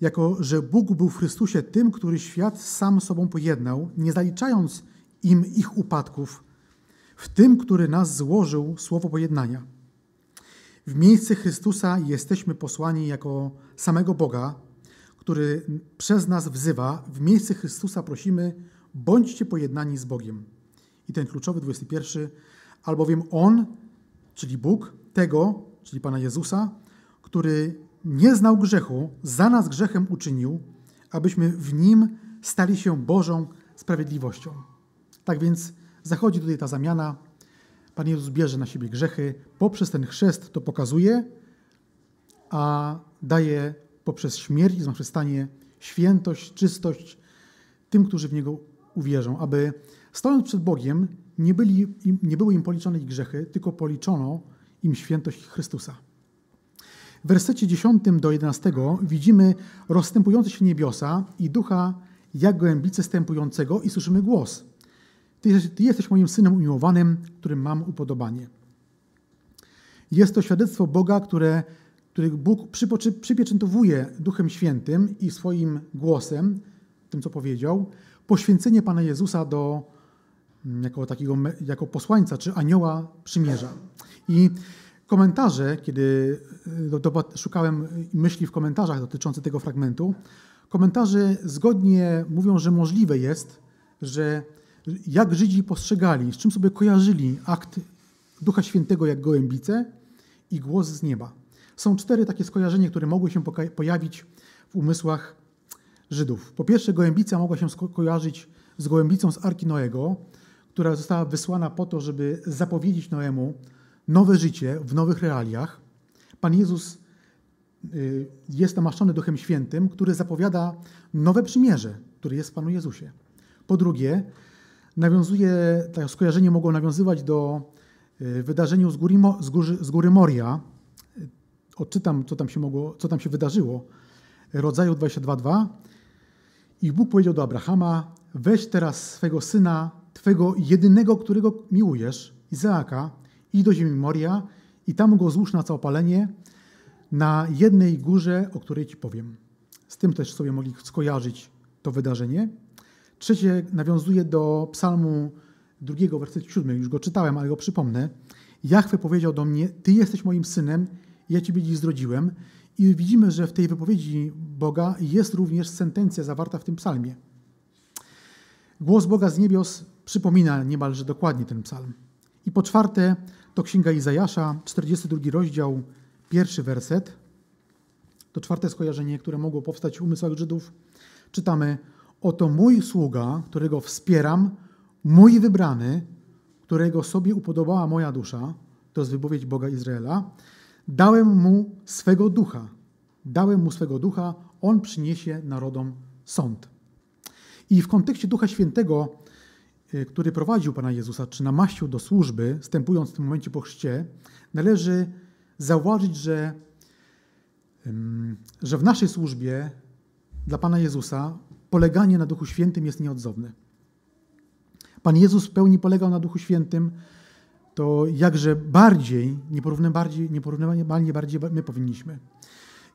Jako, że Bóg był w Chrystusie tym, który świat sam sobą pojednał, nie zaliczając im ich upadków, w tym, który nas złożył słowo pojednania. W miejsce Chrystusa jesteśmy posłani jako samego Boga, który przez nas wzywa. W miejsce Chrystusa prosimy, bądźcie pojednani z Bogiem. I ten kluczowy 21, albowiem On, czyli Bóg, tego, czyli Pana Jezusa, który nie znał grzechu, za nas grzechem uczynił, abyśmy w Nim stali się Bożą sprawiedliwością. Tak więc zachodzi tutaj ta zamiana. Pan Jezus bierze na siebie grzechy, poprzez ten chrzest to pokazuje, a daje poprzez śmierć i zmartwychwstanie świętość, czystość tym, którzy w Niego uwierzą, aby stojąc przed Bogiem nie, byli, nie były im policzone ich grzechy, tylko policzono im świętość Chrystusa. W wersecie 10 do 11 widzimy rozstępujące się niebiosa i ducha jak gołębice stępującego i słyszymy głos. Ty, ty jesteś moim synem umiłowanym, którym mam upodobanie. Jest to świadectwo Boga, które, które Bóg przypieczętowuje Duchem Świętym i swoim głosem, tym co powiedział, poświęcenie Pana Jezusa do, mm, jako takiego jako posłańca czy anioła przymierza. I komentarze, kiedy y, szukałem myśli w komentarzach dotyczących tego fragmentu, komentarze zgodnie mówią, że możliwe jest, że jak Żydzi postrzegali, z czym sobie kojarzyli akt Ducha Świętego jak gołębice i głos z nieba. Są cztery takie skojarzenia, które mogły się pojawić w umysłach Żydów. Po pierwsze, gołębica mogła się kojarzyć z gołębicą z Arki Noego, która została wysłana po to, żeby zapowiedzieć Noemu nowe życie w nowych realiach. Pan Jezus y, jest namaszczony Duchem Świętym, który zapowiada nowe przymierze, które jest w Panu Jezusie. Po drugie, nawiązuje, to skojarzenie mogło nawiązywać do y, wydarzenia z góry, z z góry Moria. Odczytam, co tam się, mogło, co tam się wydarzyło. Rodzaju 22.2 i Bóg powiedział do Abrahama: Weź teraz swego syna, twego jedynego, którego miłujesz, Izaaka, i do ziemi Moria i tam go złóż na całopalenie na jednej górze, o której ci powiem. Z tym też sobie mogli skojarzyć to wydarzenie. Trzecie nawiązuje do psalmu drugiego, werset siódmy. Już go czytałem, ale go przypomnę. Jachwę powiedział do mnie, Ty jesteś moim synem, ja Ciebie dziś zrodziłem. I widzimy, że w tej wypowiedzi Boga jest również sentencja zawarta w tym psalmie. Głos Boga z niebios przypomina niemalże dokładnie ten psalm. I po czwarte, to Księga Izajasza, 42 rozdział, pierwszy werset. To czwarte skojarzenie, które mogło powstać w umysłach Żydów. Czytamy: Oto mój sługa, którego wspieram, mój wybrany, którego sobie upodobała moja dusza. to jest wypowiedź Boga Izraela, dałem mu swego ducha. Dałem mu swego ducha, on przyniesie narodom sąd. I w kontekście Ducha Świętego, y, który prowadził Pana Jezusa, czy namaścił do służby, wstępując w tym momencie po chrzcie, należy zauważyć, że, że w naszej służbie dla Pana Jezusa poleganie na Duchu Świętym jest nieodzowne. Pan Jezus w pełni polegał na Duchu Świętym, to jakże bardziej, nieporównywalnie bardziej, nieporównywalnie bardziej my powinniśmy.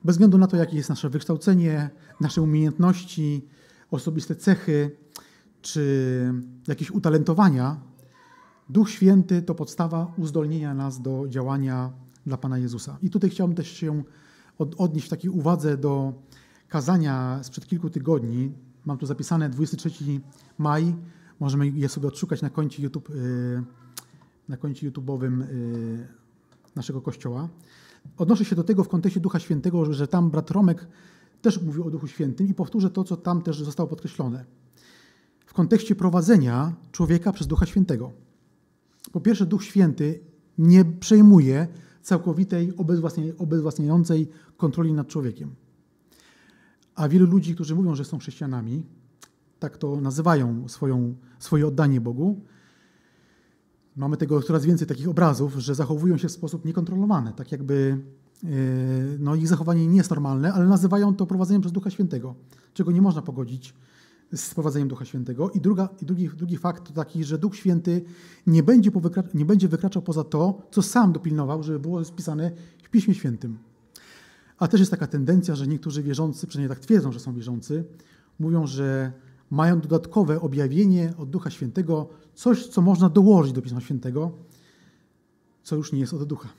Bez względu na to, jakie jest nasze wykształcenie, nasze umiejętności, osobiste cechy czy jakieś utalentowania, Duch Święty to podstawa uzdolnienia nas do działania dla Pana Jezusa. I tutaj chciałbym też się odnieść w takiej uwadze do kazania sprzed kilku tygodni. Mam tu zapisane 23 maj. Możemy je sobie odszukać na koncie YouTube, y, na koncie YouTube'owym y, naszego kościoła. Odnoszę się do tego w kontekście Ducha Świętego, że tam brat Romek też mówił o Duchu Świętym i powtórzę to, co tam też zostało podkreślone. W kontekście prowadzenia człowieka przez Ducha Świętego. Po pierwsze, Duch Święty nie przejmuje całkowitej, obezwłasniającej kontroli nad człowiekiem. A wielu ludzi, którzy mówią, że są chrześcijanami, tak to nazywają swoją, swoje oddanie Bogu, mamy tego coraz więcej takich obrazów, że zachowują się w sposób niekontrolowany, tak jakby e, no, ich zachowanie nie jest normalne, ale nazywają to prowadzeniem przez Ducha Świętego, czego nie można pogodzić z prowadzeniem Ducha Świętego. I, druga, i drugi, drugi fakt to taki, że Duch Święty nie będzie, nie będzie wykraczał poza to, co sam dopilnował, żeby było spisane w Piśmie Świętym. A też jest taka tendencja, że niektórzy wierzący, przynajmniej tak twierdzą, że są wierzący, mówią, że mają dodatkowe objawienie od Ducha Świętego, coś, co można dołożyć do Pisma Świętego, co już nie jest od Ducha.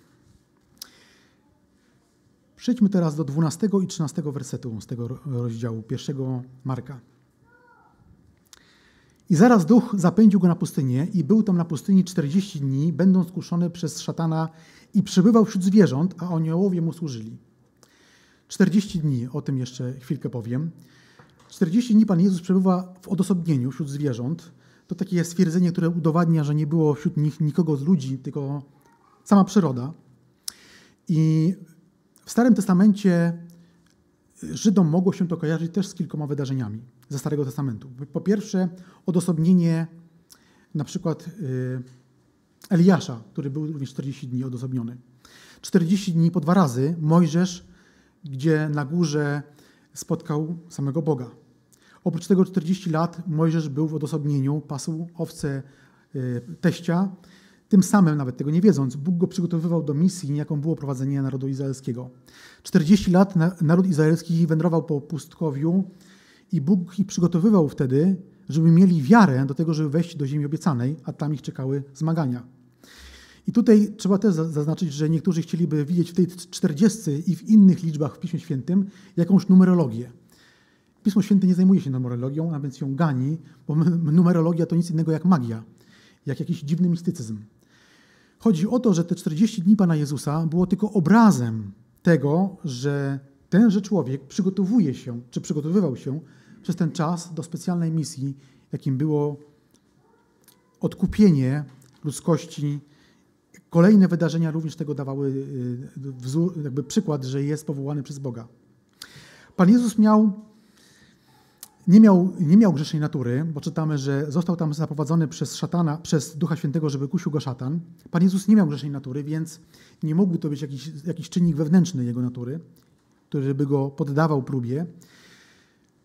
Przejdźmy teraz do 12 i 13 wersetu z tego rozdziału, pierwszego Marka. I zaraz duch zapędził go na pustynię i był tam na pustyni 40 dni, będąc kuszony przez szatana i przebywał wśród zwierząt, a aniołowie mu służyli. 40 dni, o tym jeszcze chwilkę powiem. 40 dni Pan Jezus przebywa w odosobnieniu wśród zwierząt. To takie stwierdzenie, które udowadnia, że nie było wśród nich nikogo z ludzi, tylko sama przyroda. I w Starym Testamencie Żydom mogło się to kojarzyć też z kilkoma wydarzeniami ze Starego Testamentu. Po pierwsze, odosobnienie na przykład y, Eliasza, który był również 40 dni odosobniony. 40 dni po dwa razy Mojżesz, gdzie na górze spotkał samego Boga. Oprócz tego 40 lat Mojżesz był w odosobnieniu, pasł owce y, teścia. Tym samym, nawet tego nie wiedząc, Bóg go przygotowywał do misji, jaką było prowadzenie narodu izraelskiego. 40 lat naród izraelski wędrował po pustkowiu i Bóg ich przygotowywał wtedy, żeby mieli wiarę do tego, żeby wejść do ziemi obiecanej, a tam ich czekały zmagania. I tutaj trzeba też zaznaczyć, że niektórzy chcieliby widzieć w tej 40 i w innych liczbach w Piśmie Świętym jakąś numerologię. Pismo Święte nie zajmuje się numerologią, a więc ją gani, bo numerologia to nic innego jak magia, jak jakiś dziwny mistycyzm. Chodzi o to, że te 40 dni Pana Jezusa było tylko obrazem tego, że tenże człowiek przygotowuje się, czy przygotowywał się przez ten czas do specjalnej misji, jakim było odkupienie ludzkości. Kolejne wydarzenia również tego dawały y, wzór, jakby przykład, że jest powołany przez Boga. Pan Jezus miał nie miał, nie miał grzesznej natury, bo czytamy, że został tam zaprowadzony przez szatana, przez Ducha Świętego, żeby kusił go szatan. Pan Jezus nie miał grzesznej natury, więc nie mógł to być jakiś, jakiś czynnik wewnętrzny jego natury, który by go poddawał próbie.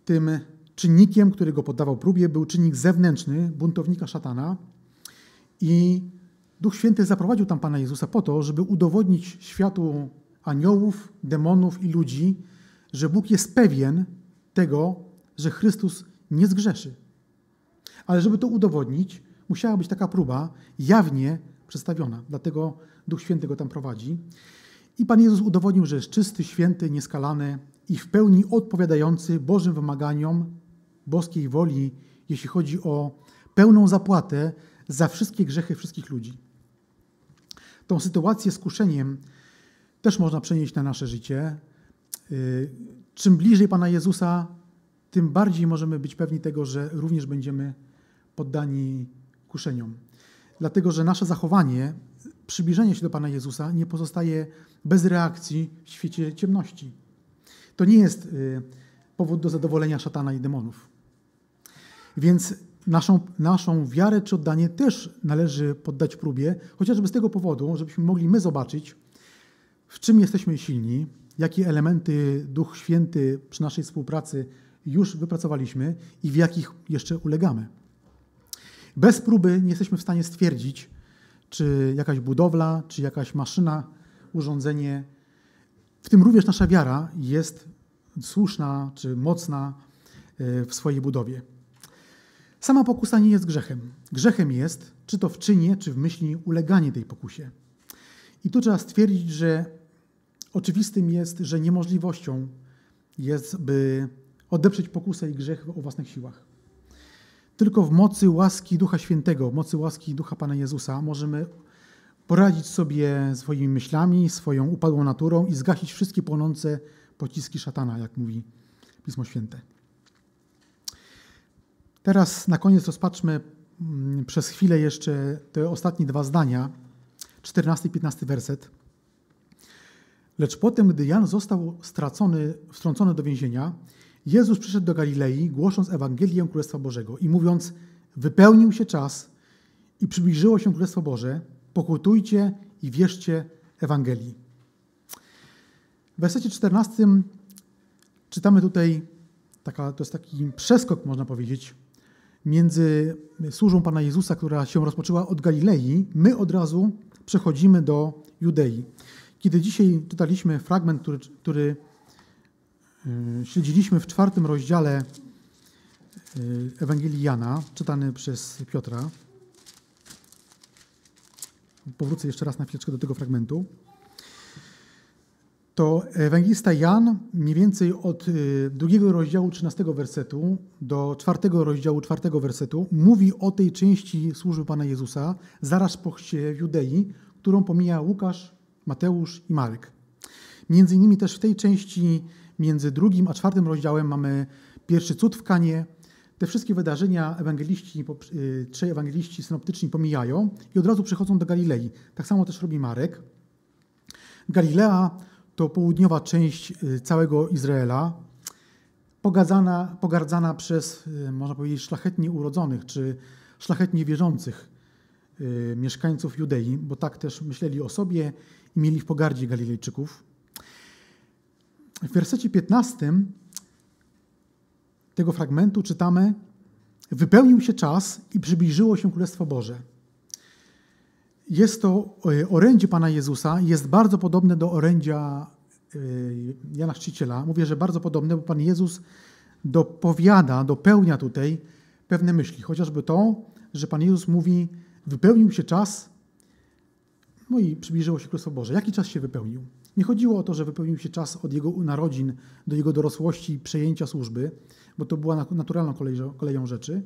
Tym czynnikiem, który go poddawał próbie, był czynnik zewnętrzny, buntownika szatana. I Duch Święty zaprowadził tam Pana Jezusa po to, żeby udowodnić światu aniołów, demonów i ludzi, że Bóg jest pewien tego, że Chrystus nie zgrzeszy. Ale żeby to udowodnić, musiała być taka próba jawnie przedstawiona. Dlatego Duch Święty go tam prowadzi. I Pan Jezus udowodnił, że jest czysty, święty, nieskalany i w pełni odpowiadający Bożym wymaganiom, boskiej woli, jeśli chodzi o pełną zapłatę za wszystkie grzechy wszystkich ludzi. Tą sytuację z kuszeniem też można przenieść na nasze życie. Y, czym bliżej Pana Jezusa, tym bardziej możemy być pewni tego, że również będziemy poddani kuszeniom. Dlatego, że nasze zachowanie przybliżenie się do Pana Jezusa nie pozostaje bez reakcji w świecie ciemności. To nie jest y, powód do zadowolenia szatana i demonów. Więc naszą, naszą wiarę czy oddanie też należy poddać próbie, chociażby z tego powodu, żebyśmy mogli my zobaczyć, w czym jesteśmy silni, jakie elementy Duch Święty przy naszej współpracy już wypracowaliśmy i w jakich jeszcze ulegamy. Bez próby nie jesteśmy w stanie stwierdzić, czy jakaś budowla, czy jakaś maszyna, urządzenie, w tym również nasza wiara jest słuszna czy mocna e, w swojej budowie. Sama pokusa nie jest grzechem. Grzechem jest, czy to w czynie, czy w myśli, uleganie tej pokusie. I tu trzeba stwierdzić, że oczywistym jest, że niemożliwością jest, by odeprzeć pokusę i grzech o własnych siłach. Tylko w mocy łaski Ducha Świętego, mocy łaski Ducha Pana Jezusa możemy poradzić sobie swoimi myślami, swoją upadłą naturą i zgasić wszystkie płonące pociski szatana, jak mówi Pismo Święte. Teraz na koniec rozpatrzmy mm, przez chwilę jeszcze te ostatnie dwa zdania, 14 i 15 werset. Lecz potem, gdy Jan został stracony, wtrącony do więzienia, Jezus przyszedł do Galilei, głosząc Ewangelię Królestwa Bożego i mówiąc, wypełnił się czas i przybliżyło się Królestwo Boże, pokutujcie i wierzcie Ewangelii. W wersecie 14 czytamy tutaj, taka, to jest taki przeskok, można powiedzieć, między służbą Pana Jezusa, która się rozpoczęła od Galilei, my od razu przechodzimy do Judei. Kiedy dzisiaj czytaliśmy fragment, który, który śledziliśmy w czwartym rozdziale y, Ewangelii Jana, czytany przez Piotra, powrócę jeszcze raz na chwileczkę do tego fragmentu, to ewangelista Jan mniej więcej od y, drugiego rozdziału 13 wersetu do czwartego rozdziału czwartego wersetu mówi o tej części służby Pana Jezusa zaraz po chrzcie w Judei, którą pomija Łukasz, Mateusz i Marek. Między innymi też w tej części między drugim a czwartym rozdziałem mamy pierwszy cud w Kanie. Te wszystkie wydarzenia ewangeliści, y, trzej ewangeliści synoptyczni pomijają i od razu przechodzą do Galilei. Tak samo też robi Marek. Galilea to południowa część y, całego Izraela, pogadzana, pogardzana przez, y, można powiedzieć, szlachetnie urodzonych czy szlachetnie wierzących mieszkańców Judei, bo tak też myśleli o sobie i mieli w pogardzie Galilejczyków. W wersecie 15 tego fragmentu czytamy: Wypełnił się czas i przybliżyło się Królestwo Boże. Jest to e, orędzie Pana Jezusa, jest bardzo podobne do orędzia e, Jana Chrzciciela. Mówię, że bardzo podobne, bo Pan Jezus dopowiada, dopełnia tutaj pewne myśli. Chociażby to, że Pan Jezus mówi, wypełnił się czas, no i przybliżyło się Królestwo Boże. Jaki czas się wypełnił? Nie chodziło o to, że wypełnił się czas od jego narodzin do jego dorosłości i przejęcia służby, bo to była naturalną koleją rzeczy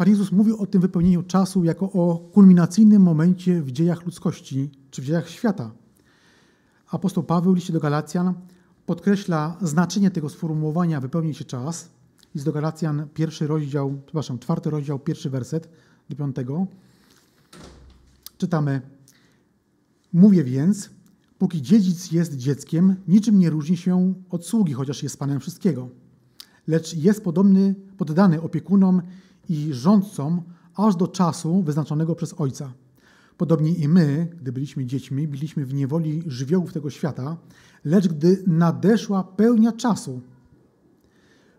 Pan Jezus mówił o tym wypełnieniu czasu jako o kulminacyjnym momencie w dziejach ludzkości czy w dziejach świata. Apostoł Paweł liście do Galacjan podkreśla znaczenie tego sformułowania wypełnić się czas. List do Galacjan, pierwszy rozdział, przepraszam, czwarty rozdział, pierwszy werset do piątego. Czytamy, mówię więc, póki dziedzic jest dzieckiem, niczym nie różni się od sługi, chociaż jest panem wszystkiego. Lecz jest podobny, poddany opiekunom i rządcom aż do czasu wyznaczonego przez Ojca. Podobnie i my, gdy byliśmy dziećmi, byliśmy w niewoli żywiołów tego świata, lecz gdy nadeszła pełnia czasu,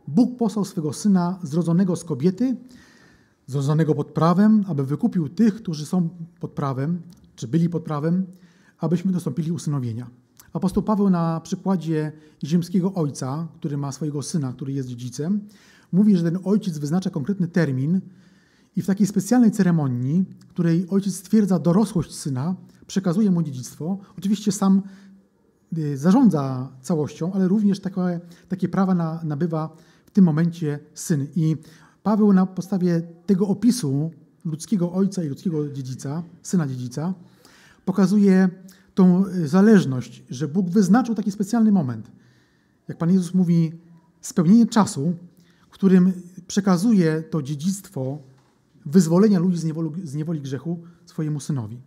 Bóg posłał swego Syna zrodzonego z kobiety, zrodzonego pod prawem, aby wykupił tych, którzy są pod prawem, czy byli pod prawem, abyśmy dostąpili usynowienia. Apostoł Paweł na przykładzie ziemskiego ojca, który ma swojego syna, który jest dziedzicem, mówi, że ten ojciec wyznacza konkretny termin i w takiej specjalnej ceremonii, której ojciec stwierdza dorosłość syna, przekazuje mu dziedzictwo. Oczywiście sam y, zarządza całością, ale również takie, takie prawa na, nabywa w tym momencie syn. I Paweł na podstawie tego opisu ludzkiego ojca i ludzkiego dziedzica, syna dziedzica, pokazuje tą zależność, że Bóg wyznaczył taki specjalny moment. Jak Pan Jezus mówi, spełnienie czasu którym przekazuje to dziedzictwo wyzwolenia ludzi z niewoli, z niewoli grzechu swojemu synowi.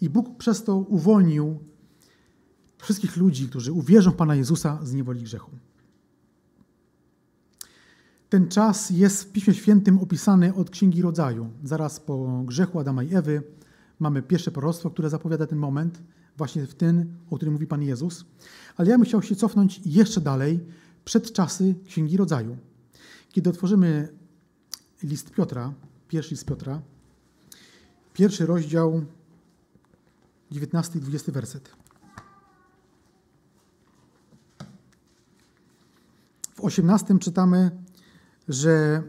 I Bóg przez to uwolnił wszystkich ludzi, którzy uwierzą w Pana Jezusa z niewoli grzechu. Ten czas jest w Piśmie Świętym opisany od Księgi Rodzaju. Zaraz po grzechu Adama i Ewy mamy pierwsze proroctwo, które zapowiada ten moment, właśnie w ten, o którym mówi Pan Jezus. Ale ja bym chciał się cofnąć jeszcze dalej, przed czasy Księgi Rodzaju. Kiedy otworzymy list Piotra, pierwszy list Piotra, pierwszy rozdział, 19 i 20 werset. W 18 czytamy, że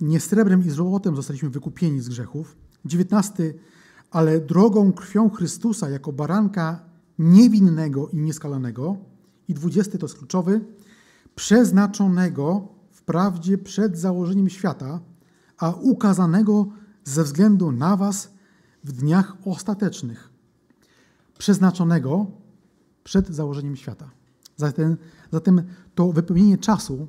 nie srebrem i złotem zostaliśmy wykupieni z grzechów. 19, ale drogą krwią Chrystusa jako baranka niewinnego i nieskalanego. I 20 to jest kluczowy, przeznaczonego wprawdzie przed założeniem świata, a ukazanego ze względu na Was w dniach ostatecznych. Przeznaczonego przed założeniem świata. Zatem, zatem to wypełnienie czasu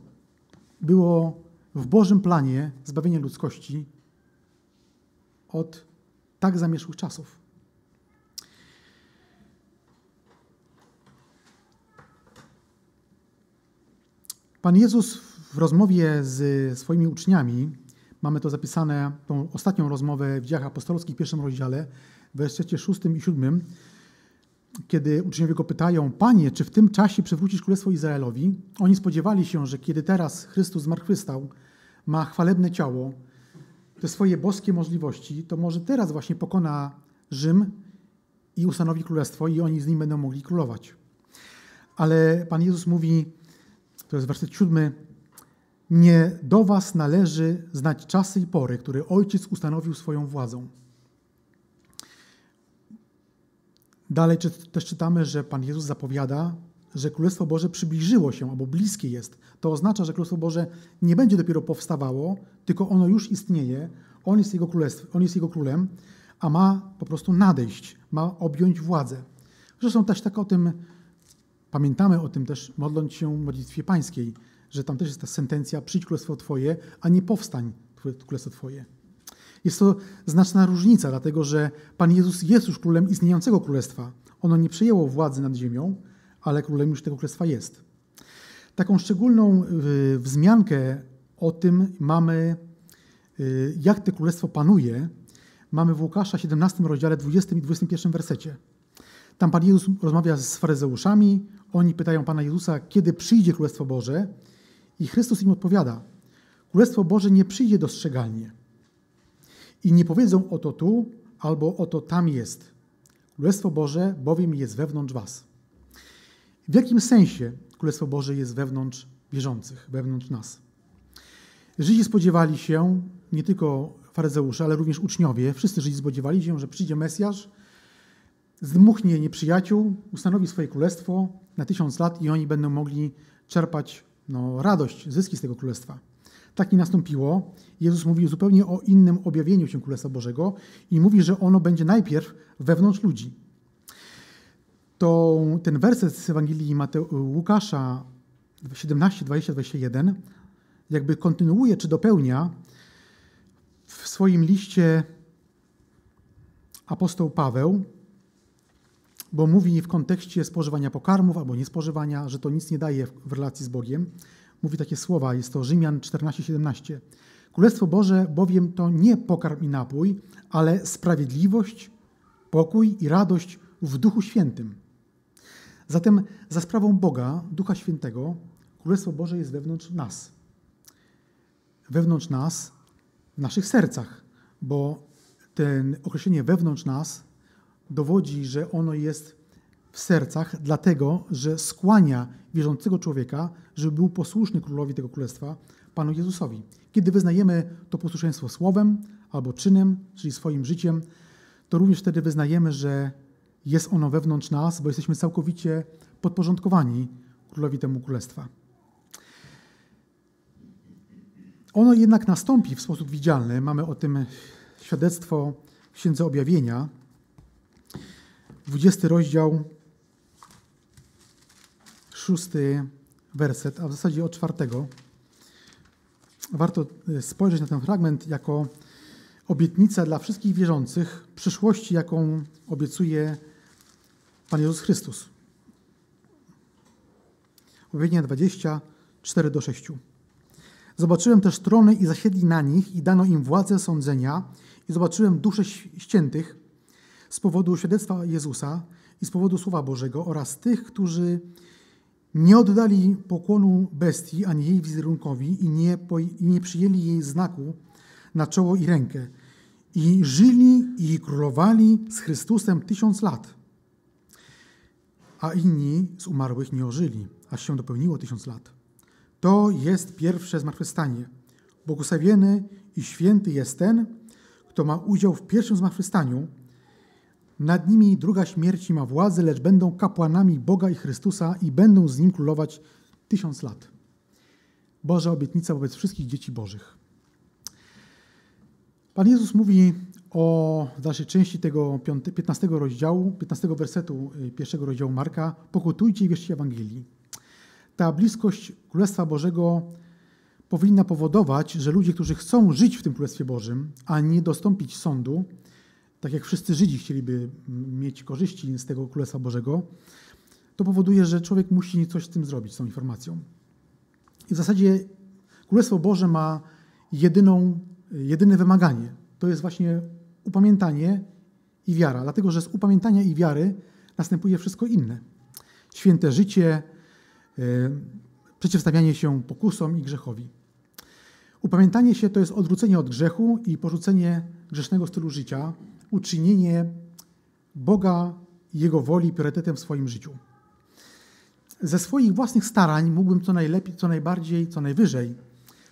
było w Bożym planie zbawienia ludzkości od tak zamierzchłych czasów. Pan Jezus w rozmowie z swoimi uczniami, mamy to zapisane, tą ostatnią rozmowę w dziejach apostolskich w pierwszym rozdziale, w wersecie szóstym i siódmym, kiedy uczniowie go pytają, Panie, czy w tym czasie przywrócisz Królestwo Izraelowi? Oni spodziewali się, że kiedy teraz Chrystus zmartwychwstał, ma chwalebne ciało, te swoje boskie możliwości, to może teraz właśnie pokona Rzym i ustanowi królestwo i oni z nim będą mogli królować. Ale Pan Jezus mówi, to jest werset siódmy, nie do was należy znać czasy i pory, które Ojciec ustanowił swoją władzą. Dalej też czytamy, że Pan Jezus zapowiada, że Królestwo Boże przybliżyło się albo bliskie jest. To oznacza, że Królestwo Boże nie będzie dopiero powstawało, tylko ono już istnieje, on jest Jego, on jest jego Królem, a ma po prostu nadejść, ma objąć władzę. Zresztą też tak o tym pamiętamy o tym też modląc się w modlitwie pańskiej, że tam też jest ta sentencja przyjdź Królestwo Twoje, a nie powstań Królestwo Twoje. Jest to znaczna różnica, dlatego że Pan Jezus jest już królem istniejącego królestwa. Ono nie przejęło władzy nad ziemią, ale królem już tego królestwa jest. Taką szczególną y, wzmiankę o tym mamy, y, jak to królestwo panuje, mamy w Łukasza 17 rozdziale 20 i 21 wersecie. Tam Pan Jezus rozmawia z faryzeuszami, oni pytają Pana Jezusa, kiedy przyjdzie Królestwo Boże i Chrystus im odpowiada, Królestwo Boże nie przyjdzie dostrzegalnie i nie powiedzą oto tu albo oto tam jest. Królestwo Boże bowiem jest wewnątrz was. W jakim sensie Królestwo Boże jest wewnątrz wierzących, wewnątrz nas? Żydzi spodziewali się, nie tylko faryzeusze, ale również uczniowie, wszyscy Żydzi spodziewali się, że przyjdzie Mesjasz, zdmuchnie nieprzyjaciół, ustanowi swoje królestwo na tysiąc lat i oni będą mogli czerpać no, radość, zyski z tego królestwa. Tak nie nastąpiło. Jezus mówi zupełnie o innym objawieniu się Królestwa Bożego i mówi, że ono będzie najpierw wewnątrz ludzi. To ten werset z Ewangelii Mateu Łukasza 17, 20, 21 jakby kontynuuje czy dopełnia w swoim liście apostoł Paweł, bo mówi w kontekście spożywania pokarmów albo niespożywania, że to nic nie daje w relacji z Bogiem. Mówi takie słowa, jest to Rzymian 14:17. Królestwo Boże bowiem to nie pokarm i napój, ale sprawiedliwość, pokój i radość w Duchu Świętym. Zatem za sprawą Boga, Ducha Świętego, Królestwo Boże jest wewnątrz nas. Wewnątrz nas, w naszych sercach, bo ten określenie wewnątrz nas dowodzi, że ono jest w sercach, dlatego że skłania wierzącego człowieka, żeby był posłuszny królowi tego królestwa, Panu Jezusowi. Kiedy wyznajemy to posłuszeństwo słowem albo czynem, czyli swoim życiem, to również wtedy wyznajemy, że jest ono wewnątrz nas, bo jesteśmy całkowicie podporządkowani królowi temu królestwa. Ono jednak nastąpi w sposób widzialny. Mamy o tym świadectwo w Księdze Objawienia, 20 rozdział, szósty werset, a w zasadzie od czwartego. Warto e, spojrzeć na ten fragment jako obietnica dla wszystkich wierzących przyszłości, jaką obiecuje Pan Jezus Chrystus. Objawienie 20, 4 do 6. Zobaczyłem też trony i zasiedli na nich i dano im władzę sądzenia i zobaczyłem dusze ściętych z powodu świadectwa Jezusa i z powodu Słowa Bożego oraz tych, którzy nie oddali pokłonu bestii ani jej wizerunkowi i nie, i nie przyjęli jej znaku na czoło i rękę. I żyli i królowali z Chrystusem tysiąc lat. A inni z umarłych nie ożyli, aż się dopełniło tysiąc lat. To jest pierwsze zmartwychwstanie. Błogosławiony i święty jest ten, kto ma udział w pierwszym zmartwychwstaniu. Nad nimi druga śmierć ma władzę, lecz będą kapłanami Boga i Chrystusa i będą z Nim królować tysiąc lat. Boża obietnica wobec wszystkich dzieci Bożych. Pan Jezus mówi o dalszej części tego 15 rozdziału, 15 wersetu y, pierwszego rozdziału Marka, pokutujcie i wierzcie Ewangelii. Ta bliskość Królestwa Bożego powinna powodować, że ludzie, którzy chcą żyć w tym Królestwie Bożym, a nie dostąpić sądu, tak jak wszyscy Żydzi chcieliby mieć korzyści z tego Królestwa Bożego, to powoduje, że człowiek musi coś z tym zrobić, z tą informacją. I w zasadzie Królestwo Boże ma jedyną, jedyne wymaganie. To jest właśnie upamiętanie i wiara, dlatego że z upamiętania i wiary następuje wszystko inne. Święte życie, yy, przeciwstawianie się pokusom i grzechowi. Upamiętanie się to jest odwrócenie od grzechu i porzucenie grzesznego stylu życia, uczynienie Boga i Jego woli priorytetem w swoim życiu. Ze swoich własnych starań mógłbym co najlepiej, co najbardziej, co najwyżej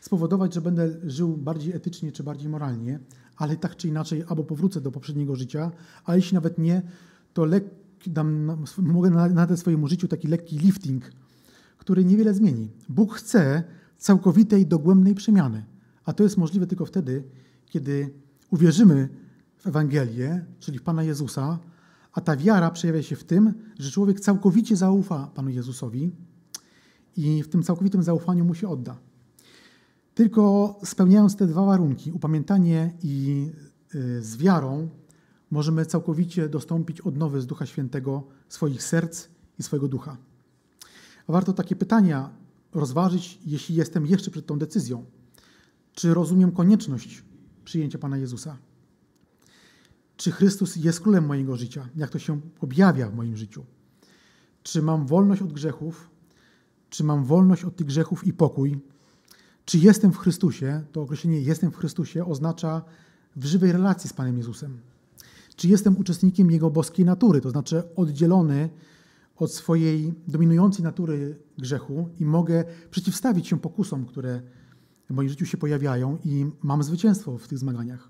spowodować, że będę żył bardziej etycznie czy bardziej moralnie, ale tak czy inaczej albo powrócę do poprzedniego życia, a jeśli nawet nie, to lek, dam, mogę nadać swojemu życiu taki lekki lifting, który niewiele zmieni. Bóg chce całkowitej, dogłębnej przemiany, a to jest możliwe tylko wtedy, kiedy uwierzymy w Ewangelię, czyli w Pana Jezusa, a ta wiara przejawia się w tym, że człowiek całkowicie zaufa Panu Jezusowi i w tym całkowitym zaufaniu mu się odda. Tylko spełniając te dwa warunki, upamiętanie i y, z wiarą, możemy całkowicie dostąpić odnowy z Ducha Świętego swoich serc i swojego ducha. Warto takie pytania rozważyć, jeśli jestem jeszcze przed tą decyzją. Czy rozumiem konieczność przyjęcia Pana Jezusa? Czy Chrystus jest królem mojego życia? Jak to się objawia w moim życiu? Czy mam wolność od grzechów? Czy mam wolność od tych grzechów i pokój? Czy jestem w Chrystusie? To określenie jestem w Chrystusie oznacza w żywej relacji z Panem Jezusem. Czy jestem uczestnikiem Jego boskiej natury, to znaczy oddzielony od swojej dominującej natury grzechu i mogę przeciwstawić się pokusom, które w moim życiu się pojawiają i mam zwycięstwo w tych zmaganiach.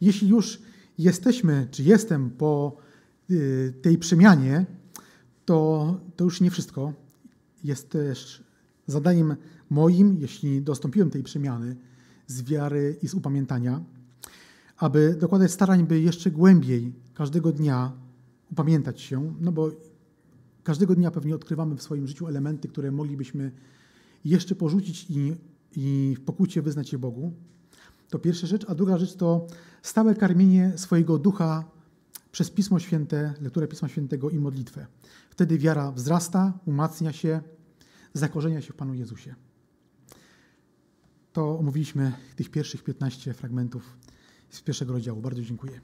Jeśli już jesteśmy, czy jestem po y, tej przemianie, to, to już nie wszystko. Jest też zadaniem moim, jeśli dostąpiłem tej przemiany z wiary i z upamiętania, aby dokładać starań, by jeszcze głębiej każdego dnia upamiętać się, no bo każdego dnia pewnie odkrywamy w swoim życiu elementy, które moglibyśmy jeszcze porzucić i, i w pokucie wyznać je Bogu. To pierwsza rzecz. A druga rzecz to stałe karmienie swojego ducha przez Pismo Święte, lekturę Pisma Świętego i modlitwę. Wtedy wiara wzrasta, umacnia się, zakorzenia się w Panu Jezusie. To omówiliśmy tych pierwszych 15 fragmentów z pierwszego rozdziału. Bardzo dziękuję.